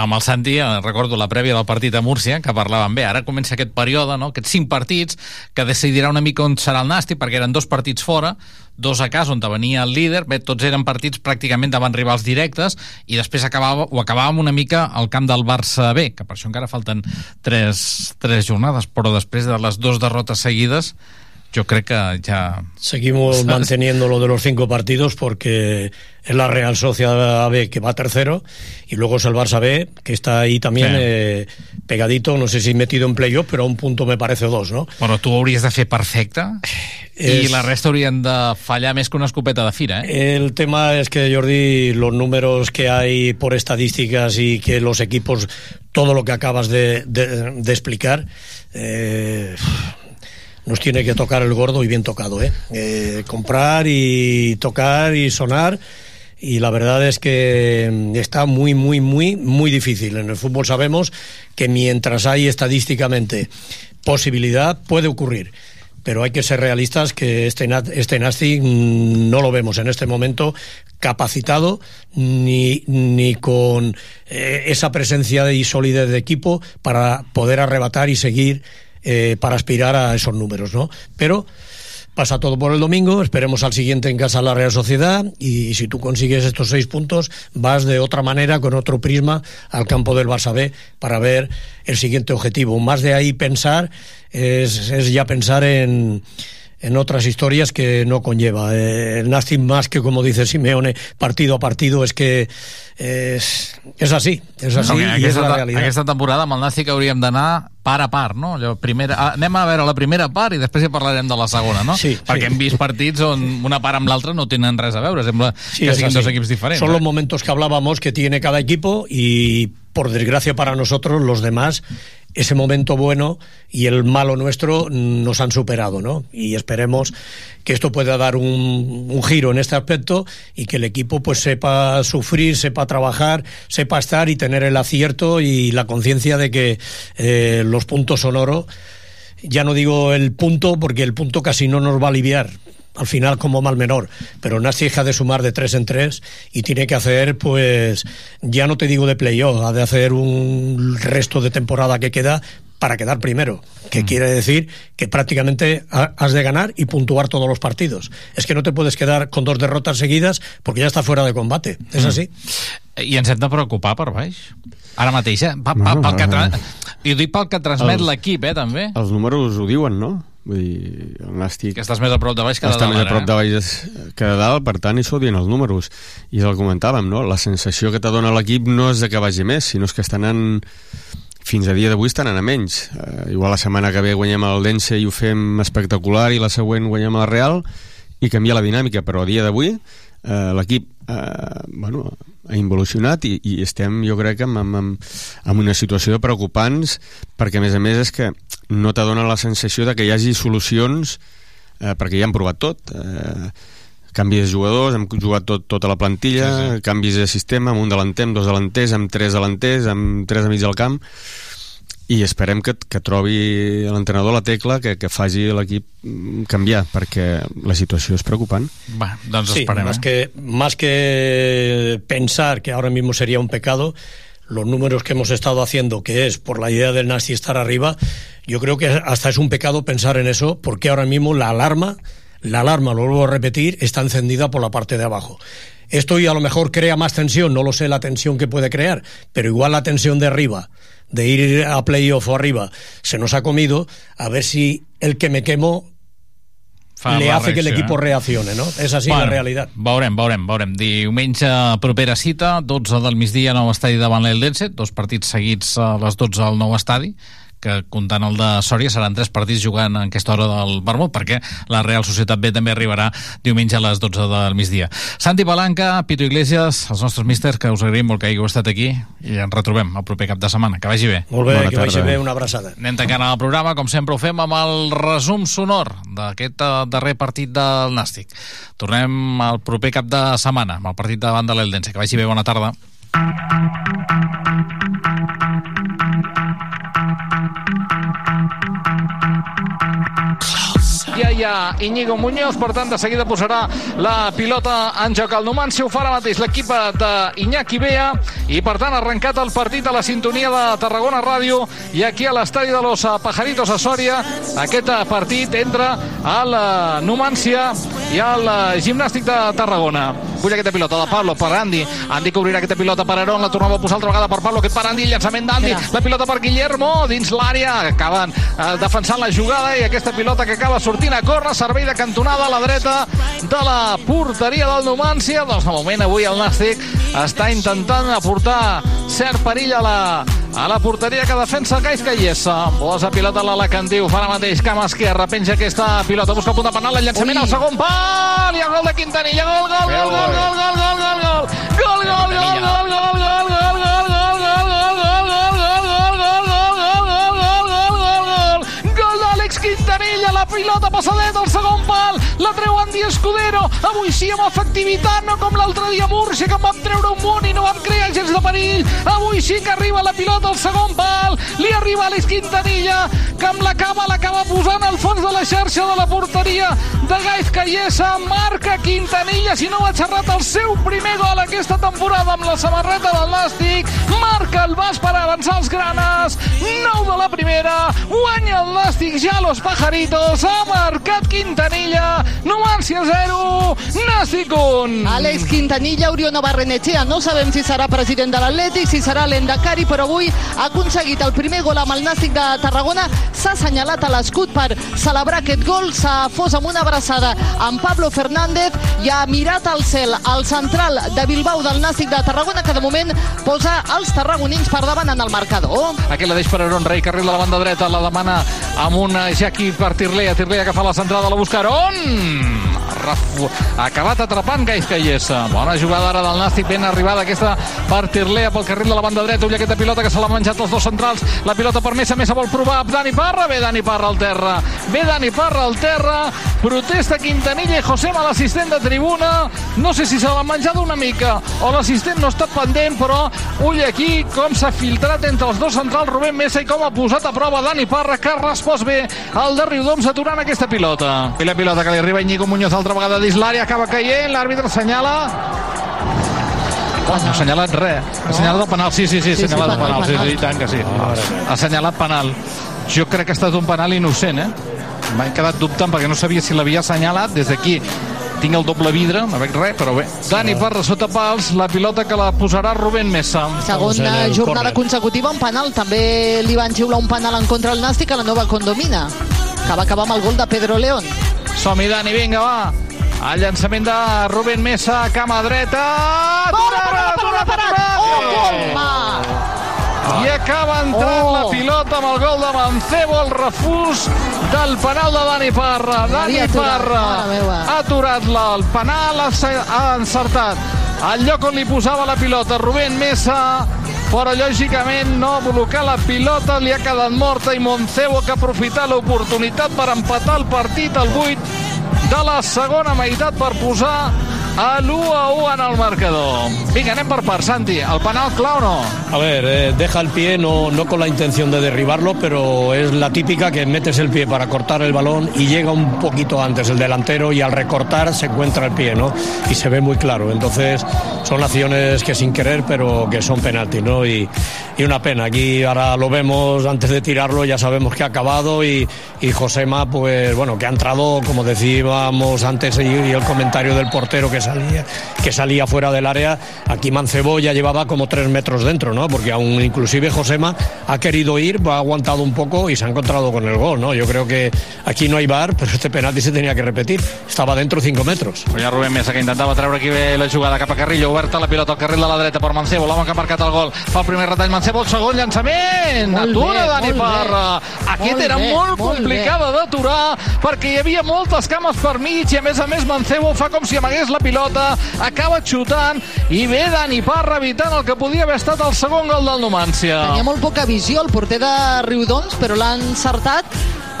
Amb el Santi, eh, recordo la prèvia del partit a Múrcia, que parlàvem bé, ara comença aquest període, no? aquests cinc partits, que decidirà una mica on serà el Nàstic, perquè eren dos partits fora, dos a casa on venia el líder, bé, tots eren partits pràcticament davant rivals directes, i després acabava, ho acabàvem una mica al camp del Barça B, que per això encara falten tres, tres jornades, però després de les dues derrotes seguides, yo creo que ya... Seguimos manteniendo lo de los cinco partidos porque es la Real Sociedad B que va tercero y luego es el Barça B que está ahí también sí. eh, pegadito, no sé si metido en playoff, pero a un punto me parece dos, ¿no? Bueno, tu hauries de fer perfecta es... i la resta haurien de fallar més que una escopeta de fira, ¿eh? El tema es que, Jordi, los números que hay por estadísticas y que los equipos, todo lo que acabas de, de, de explicar, eh, nos tiene que tocar el gordo y bien tocado, ¿eh? eh comprar y tocar y sonar y la verdad es que mm, está muy, muy, muy, muy difícil. En el fútbol sabemos que mientras hay estadísticamente posibilidad, puede ocurrir. Pero hay que ser realistas que este, este mm, no lo vemos en este momento capacitado ni, ni con eh, esa presencia y solidez de equipo para poder arrebatar y seguir eh, para aspirar a esos números, ¿no? Pero pasa todo por el domingo, esperemos al siguiente en casa la Real Sociedad y si tú consigues estos seis puntos vas de otra manera, con otro prisma, al campo del Barça B para ver el siguiente objetivo. Más de ahí pensar es, es ya pensar en en otras historias que no conlleva. Eh, el Nastic más que, como dice Simeone, partido a partido, es que és, és així, és així No, i és la realitat. aquesta temporada amb el Nàstic hauríem d'anar part a part, no? Allò, primera, ah, anem a veure la primera part i després ja parlarem de la segona, no? Sí, Perquè sí. hem vist partits on una part amb l'altra no tenen res a veure, sembla Sí, que siguin dos equips diferents. Son eh? los momentos que hablábamos que tiene cada equipo y por desgracia para nosotros los demás ese momento bueno y el malo nuestro nos han superado, ¿no? Y esperemos que esto pueda dar un, un giro en este aspecto y que el equipo pues sepa sufrir, sepa trabajar, sepa estar y tener el acierto y la conciencia de que eh, los puntos son oro. Ya no digo el punto porque el punto casi no nos va a aliviar, al final como mal menor, pero Nasti deja de sumar de tres en tres y tiene que hacer, pues, ya no te digo de playoff, ha de hacer un resto de temporada que queda para quedar primero, que quiere decir que prácticamente ha- has de ganar y puntuar todos los partidos. Es que no te puedes quedar con dos derrotas seguidas porque ya está fuera de combate. Es Mm. así. I ens hem de preocupar per baix. Ara mateix, eh? Pa, pa, pel que tra... eh, I ho dic pel que transmet l'equip, eh, també. Els números ho diuen, no? Vull dir, el Nàstic... Que estàs més a prop de baix que de dalt, més a prop eh? de baix que de dalt, per tant, això ho diuen els números. I el comentàvem, no? La sensació que te dona l'equip no és de que vagi més, sinó és que estan anant fins a dia d'avui estan anant a menys. Uh, igual la setmana que ve guanyem el Dense i ho fem espectacular i la següent guanyem el Real i canvia la dinàmica, però a dia d'avui uh, l'equip uh, bueno, ha involucionat i, i estem, jo crec, amb, amb, amb una situació de preocupants perquè, a més a més, és que no t'adona la sensació de que hi hagi solucions eh, perquè ja han provat tot eh, canvis de jugadors, hem jugat tot, tota la plantilla, sí, sí. canvis de sistema amb un delanter, amb dos delanters, amb tres delanters amb tres a mig del camp i esperem que, que trobi l'entrenador la tecla que, que faci l'equip canviar perquè la situació és preocupant Va, doncs Sí, esperem, más eh? que, más que pensar que ahora mismo sería un pecado, los números que hemos estado haciendo, que es por la idea del Nasti estar arriba, yo creo que hasta es un pecado pensar en eso, porque ahora mismo la alarma, la alarma, lo vuelvo a repetir, está encendida por la parte de abajo. Esto y a lo mejor crea más tensión, no lo sé la tensión que puede crear, pero igual la tensión de arriba, de ir a playoff o arriba, se nos ha comido, a ver si el que me quemo Fa le hace que equipo eh? reaccione, ¿no? Es así la realidad. Veurem, veurem, veurem. Diumenge, propera cita, 12 del migdia, nou estadi davant l'Eldense, dos partits seguits a les 12 al nou estadi, que comptant el de Sòria seran tres partits jugant en aquesta hora del Vermut, perquè la Real Societat B també arribarà diumenge a les 12 del migdia. Santi Palanca, Pito Iglesias, els nostres místers, que us agraïm molt que hàgiu estat aquí i ens retrobem el proper cap de setmana. Que vagi bé. Molt bé, Bona que vagi tarda. bé, una abraçada. Anem tancant el programa, com sempre ho fem, amb el resum sonor d'aquest eh, darrer partit del Nàstic. Tornem al proper cap de setmana, amb el partit davant de l'Eldense. Que vagi bé, bona tarda. Íñigo Muñoz, per tant, de seguida posarà la pilota en joc al Numancia. Ho fa ara mateix l'equip d'Iñaki Bea i, per tant, ha arrencat el partit a la sintonia de Tarragona Ràdio i aquí a l'estadi de los Pajaritos a Sòria. Aquest partit entra al eh, Numancia i al eh, Gimnàstic de Tarragona. Vull aquesta pilota de Pablo per Andy. Andy que obrirà aquesta pilota per Aron, la tornava a posar altra vegada per Pablo, aquest per Andy, llançament d'Andy, la pilota per Guillermo, dins l'àrea, acaben eh, defensant la jugada i aquesta pilota que acaba sortint a córrer, servei de cantonada a la dreta de la porteria del Numancia. Doncs de moment avui el Nàstic està intentant aportar cert perill a la, a la porteria que defensa el Gais Callessa. Posa pilota a l'Alacantí, ho fa ara mateix, cama esquerra, penja aquesta pilota, busca el punt de penal, el llançament al segon pal, i el gol de Quintanilla, gol, gol, gol, gol, gol, gol, gol, gol, gol, gol, gol, gol, gol, gol, gol, gol, Gol la pilota passadeta al segon pal, la treu Andy Escudero, avui sí amb efectivitat, no com l'altre dia a Múrcia, que en vam treure un munt i no vam crear gens de perill, avui sí que arriba la pilota al segon pal, li arriba Àlex Quintanilla, que amb la cama l'acaba posant al fons de la xarxa de la porteria de Gaiz Caiesa, marca Quintanilla, si no ha xerrat el seu primer gol aquesta temporada amb la samarreta del Nàstic, marca el Bas per avançar els granes, 9 de la primera, guanya el Nàstic. Ja los pajaritos, ha marcat Quintanilla, Numancia 0, Nàstic 1. Àlex Quintanilla, Oriona Barrenetxea, no sabem si serà president de l'Atlètic, si serà l'Endacari, però avui ha aconseguit el primer gol amb el Nàstic de Tarragona, s'ha assenyalat a l'escut per celebrar aquest gol, s'ha fos amb una abraçada amb Pablo Fernández i ha mirat al cel el central de Bilbao del Nàstic de Tarragona, que de moment posa els tarragonins per davant en el marcador. Aquí la deix per Aron Rey, carril de la banda dreta, la demana amb un Jacqui per Tirlea, Tirlea que fa la centrada, la busca Aron! Rafu, acabat atrapant Gaiz Caiesa. Bona jugada ara del Nàstic, ben arribada aquesta per Tirlea pel carril de la banda dreta, ull aquesta pilota que se l'ha menjat els dos centrals, la pilota per Mesa, Mesa vol provar, Dani Parra, ve Dani Parra al terra, ve Dani Parra al terra, protesta Quintanilla i Josema, l'assistent de tribuna, no sé si se l'ha menjat una mica o l'assistent no està pendent, però ull aquí com s'ha filtrat entre els dos centrals. Rubén Mesa i com ha posat a prova Dani Parra, que ha respost bé al de Riudoms aturant aquesta pilota. I la pilota que li a Íñigo Muñoz altra vegada dins l'àrea, acaba caient, l'àrbitre assenyala Oh, no ha assenyalat res. Ha assenyalat el penal. Sí, sí, sí, ha Sí, sí, assenyalat el penal, penal. Sí, sí, i tant que sí. Ha assenyalat penal. Jo crec que ha estat un penal innocent, eh? M'he quedat dubtant perquè no sabia si l'havia assenyalat. Des d'aquí tinc el doble vidre, no veig res, però bé. Dani Parra sota pals, la pilota que la posarà Rubén Mesa. Segona jornada consecutiva, un penal. També li van xiular un penal en contra el Nàstic a la nova condomina, que va acabar amb el gol de Pedro León. Som-hi, Dani, vinga, va. El llançament de Rubén Mesa, cama dreta. Aturada, aturada, aturada. I acaba entrant Oh. la pilota amb el gol de Mancebo, el refús del penal de Dani Parra. Dani aturat, Parra ha aturat-la. El penal ha encertat el lloc on li posava la pilota Rubén Mesa però lògicament no ha blocat la pilota, li ha quedat morta i Moncebo que ha aprofitat l'oportunitat per empatar el partit al 8 de la segona meitat per posar a l'1 a 1 en el marcador. Vinga, anem Santi. El penal clar o no? A ver, eh, deja el pie, no, no con la intención de derribarlo, pero es la típica que metes el pie para cortar el balón y llega un poquito antes el delantero y al recortar se encuentra el pie, ¿no? Y se ve muy claro. Entonces son acciones que sin querer, pero que son penalti, ¿no? Y, y una pena. Aquí ahora lo vemos antes de tirarlo, ya sabemos que ha acabado y, y Josema, pues bueno, que ha entrado, como decíamos antes, y, el comentario del portero que salía, que salía fuera del área. Aquí Mancebo ya llevaba como tres metros dentro, ¿no? Porque aún inclusive Josema ha querido ir, ha aguantado un poco y se ha encontrado con el gol, ¿no? Yo creo que aquí no hay bar, pero este penalti se tenía que repetir. Estaba dentro cinco metros. Ja Rubén Mesa que intentava treure aquí la jugada cap a Carrillo, oberta la pilota al carril de la dreta per Mancebo, l'home que ha marcat el gol, fa el primer retall Mancebo, el segon llançament, Molt atura bé, Dani molt bé. Parra. Aquest Molt era bé, molt complicada d'aturar perquè hi havia moltes cames per mig i a més a més Mancebo fa com si amagués la pilota, acaba xutant i ve Dani Parra evitant el que podia haver estat el segon gol del Numància. Tenia molt poca visió el porter de Riudoms, però l'ha encertat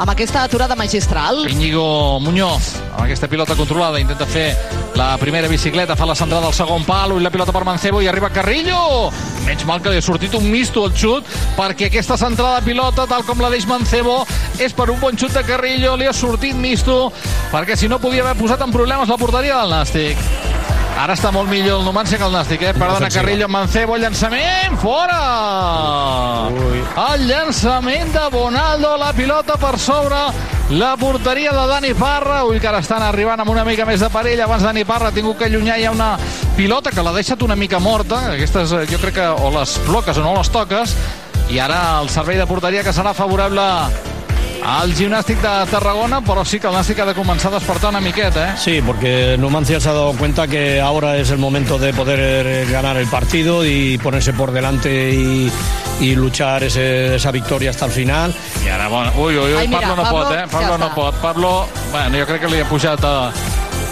amb aquesta aturada magistral. Íñigo Muñoz, amb aquesta pilota controlada, intenta fer la primera bicicleta, fa la centrada al segon palo i la pilota per Mancebo i arriba Carrillo. Menys mal que li ha sortit un misto al xut, perquè aquesta centrada de pilota, tal com la deix Mancebo, és per un bon xut de Carrillo, li ha sortit misto, perquè si no podia haver posat en problemes la porteria del Nàstic. Ara està molt millor el Numancia que el Nàstic, eh? Perdona, Ofensiva. Carrillo, Mancebo, llançament, fora! El llançament de Bonaldo, la pilota per sobre la porteria de Dani Parra. Ull, que ara estan arribant amb una mica més de parella. Abans Dani Parra ha tingut que allunyar hi ha una pilota que l'ha deixat una mica morta. Aquestes, eh, jo crec que o les bloques o no les toques. I ara el servei de porteria que serà favorable al gimnàstic de Tarragona, però sí que el Nàstic ha de començar a despertar una miqueta, eh? Sí, porque Numancia se ha dado cuenta que ahora es el momento de poder eh, ganar el partido y ponerse por delante y, y luchar ese- esa victoria hasta el final. I ara, bueno, ui, ui, ui, Ai, mira, Pablo no Pablo pot, eh? Pablo ja no pot. Pablo, bueno, jo crec que li ha pujat a,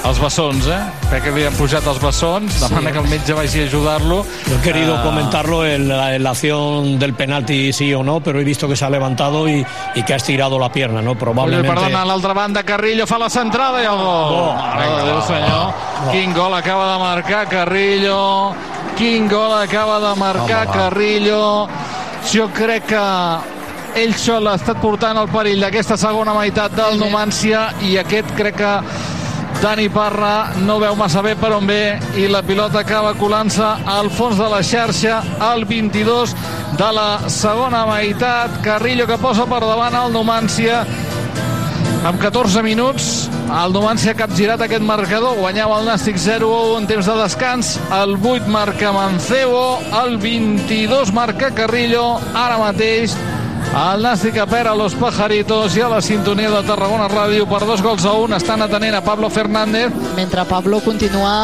els bessons, eh? Crec que li han pujat els bessons, demana que el metge vagi a ajudar-lo. Yo he querido Ah, comentarlo en la, en la acción del penalti sí o no, pero he visto que se ha levantado y, y que ha estirado la pierna, ¿no? Probablemente... perdona, a l'altra banda, Carrillo fa la centrada i el gol. Mare de Déu, senyor. Quin gol acaba de marcar Carrillo. Quin gol acaba de marcar Home. Carrillo. Jo crec que ell sol ha estat portant el perill d'aquesta segona meitat del Numància i aquest crec que Dani Parra no veu massa bé per on ve i la pilota acaba colant-se al fons de la xarxa al 22 de la segona meitat. Carrillo que posa per davant el Numància amb 14 minuts el Numància ha capgirat aquest marcador. Guanyava el Nàstic 0-1 en temps de descans. El 8 marca Mancebo el 22 marca Carrillo. Ara mateix el Nàstic a pera Los Pajaritos i a la sintonia de Tarragona Ràdio per dos gols a un estan atenent a Pablo Fernández mentre Pablo continua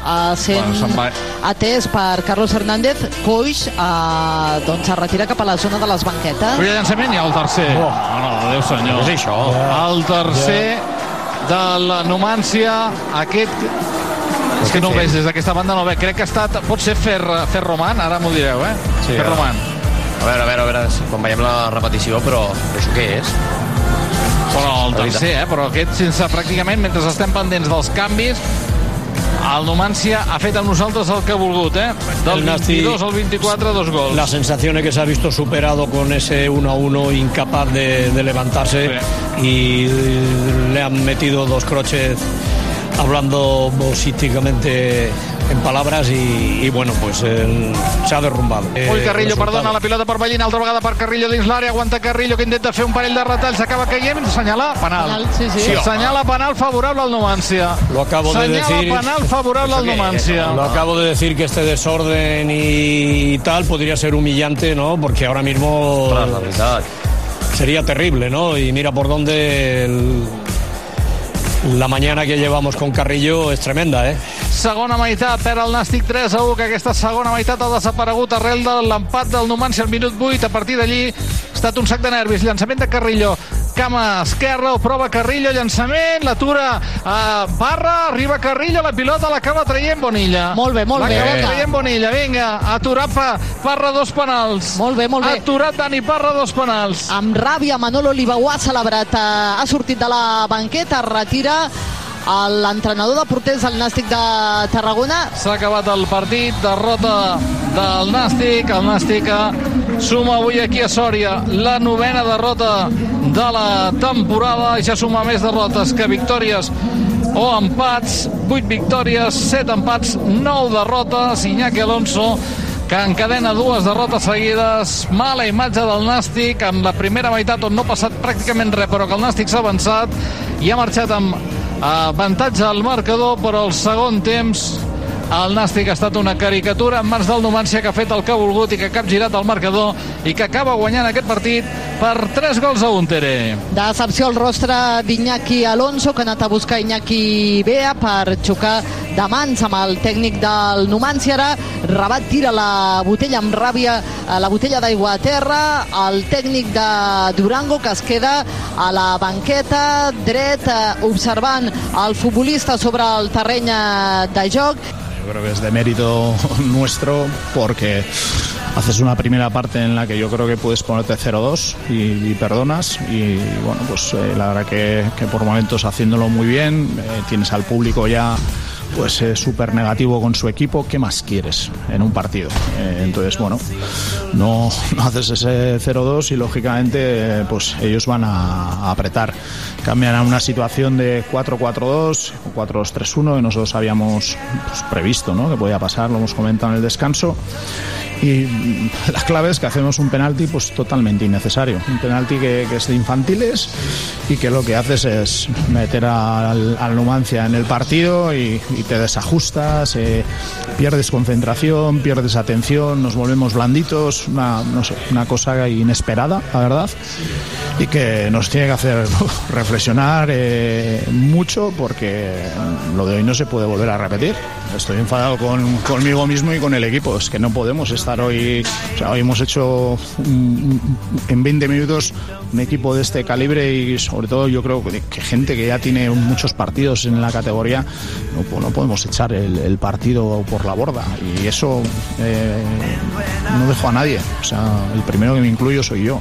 uh, sent Bueno, atès per Carlos Hernández Coix uh, doncs es retira cap a la zona de les banquetes Ull, llançament i el tercer. Oh. No, no, Déu senyor. És això? El tercer de la Numància, aquest... És que no ho veig, des d'aquesta banda no ho veig. Crec que ha estat... Pot ser Fer, Ferroman, ara m'ho direu, eh? Sí, Ferroman. A veure, a veure, a veure, quan veiem la repetició, però això què és? Però el tercer, eh? Però aquest sense pràcticament, mentre estem pendents dels canvis, el Numància ha fet amb nosaltres el que ha volgut, eh? Del El Nasti- 22 al 24, dos gols. La sensación es que se ha visto superado con ese 1 a 1, incapaz de, de levantarse y le han metido dos croches hablando bolsísticamente en palabras y, y bueno, pues él se ha derrumbado. Eh, Carrillo, resultado. perdona, la pilota per Ballina, altra vegada per Carrillo dins l'àrea, aguanta Carrillo que intenta fer un parell de retalls, acaba caient, senyala penal. Penal, sí, sí. Sí, senyala penal favorable al Numància. Lo acabo de senyala decir. penal favorable al Numància. Lo acabo de decir que este desorden y tal podría ser humillante, ¿no? Porque ahora mismo sería terrible, ¿no? Y mira por dónde el- la mañana que llevamos con Carrillo es tremenda, ¿eh? Segona meitat, perd el Nàstic 3 a 1, que aquesta segona meitat ha desaparegut arrel de l'empat del Numància al minut 8. A partir d'allí ha estat un sac de nervis. Llançament de Carrillo. Cama esquerra, ho prova Carrillo, llançament, l'atura a Barra, arriba Carrillo, la pilota l'acaba traient Bonilla. Molt bé, molt bé, L'acaba traient Bonilla, vinga, aturat pa, Parra dos penals. Molt bé, molt bé. Aturat Dani Parra dos penals. amb ràbia Manolo ho ha celebrat eh, ha sortit de la banqueta retira l'entrenador de porters del Nàstic de Tarragona S'ha acabat el partit, derrota del Nàstic. El Nàstic suma avui aquí a Sòria la novena derrota de la temporada ja suma més derrotes que victòries o empats. 8 victòries, 7 empats, 9 derrotes. Iñaki Alonso que encadena dues derrotes seguides. Mala imatge del Nàstic en la primera meitat on no ha passat pràcticament res, però que el Nàstic s'ha avançat i ha marxat amb avantatge al marcador, però el segon temps el Nàstic ha estat una caricatura en mans del Numància que ha fet el que ha volgut i que ha capgirat el marcador i que acaba guanyant aquest partit per 3 gols a un, Tere. Decepció al rostre d'Iñaki Alonso, que ha anat a buscar Iñaki Bea per xocar de mans amb el tècnic del Numància. Ara Rabat tira la botella amb ràbia, la botella d'aigua a terra. El tècnic de Durango, que es queda a la banqueta, dret, eh, observant el futbolista sobre el terreny eh, de joc. Yo creo que es de mérito nuestro porque haces una primera parte en la que yo creo que puedes ponerte 0-2 y, y perdonas y bueno pues eh, la verdad que, que por momentos haciéndolo muy bien eh, tienes al público ya pues eh, súper negativo con su equipo, ¿qué más quieres en un partido? Eh, entonces, bueno, no, no haces ese 0-2 y lógicamente pues ellos van a, apretar. Cambian a una situación de 4-4-2 o 4-2-3-1 que nosotros habíamos pues, previsto ¿no? que podía pasar, lo hemos comentado en el descanso. Y la clave es que hacemos un penalti pues totalmente innecesario. Un penalti que, es de infantiles y que lo que haces es meter al, Numancia en el partido y, y te desajustas, eh, pierdes concentración, pierdes atención, nos volvemos blanditos, una, no sé, una cosa inesperada, la verdad, y que nos tiene que hacer reflexionar eh, mucho porque lo de hoy no se puede volver a repetir. Estoy enfadado con, conmigo mismo y con el equipo. Es que no podemos estar hoy. O sea, hoy hemos hecho en 20 minutos un equipo de este calibre y sobre todo yo creo que, gente que ya tiene muchos partidos en la categoría no, no podemos echar el, el partido por, la borda y eso eh, no dejo a nadie. O sea, el primero que me incluyo soy yo.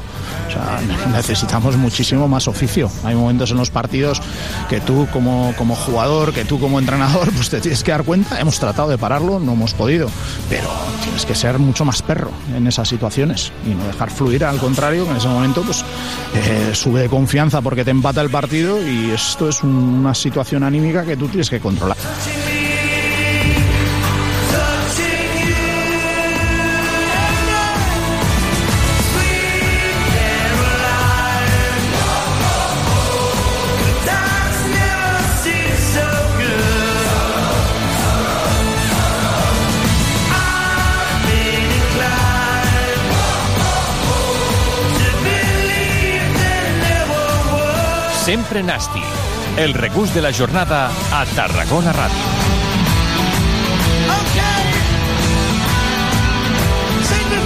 Necesitamos muchísimo más oficio. Hay momentos en los partidos que tú como, como jugador, que tú como entrenador, pues te tienes que dar cuenta. Hemos tratado de pararlo, no hemos podido, pero tienes que ser mucho más perro en esas situaciones y no dejar fluir. Al contrario, que en ese momento pues eh, sube de confianza porque te empata el partido y esto es una situación anímica que tú tienes que controlar. Sempre Nasti. El regús de la jornada a Tarragona Ràdio. The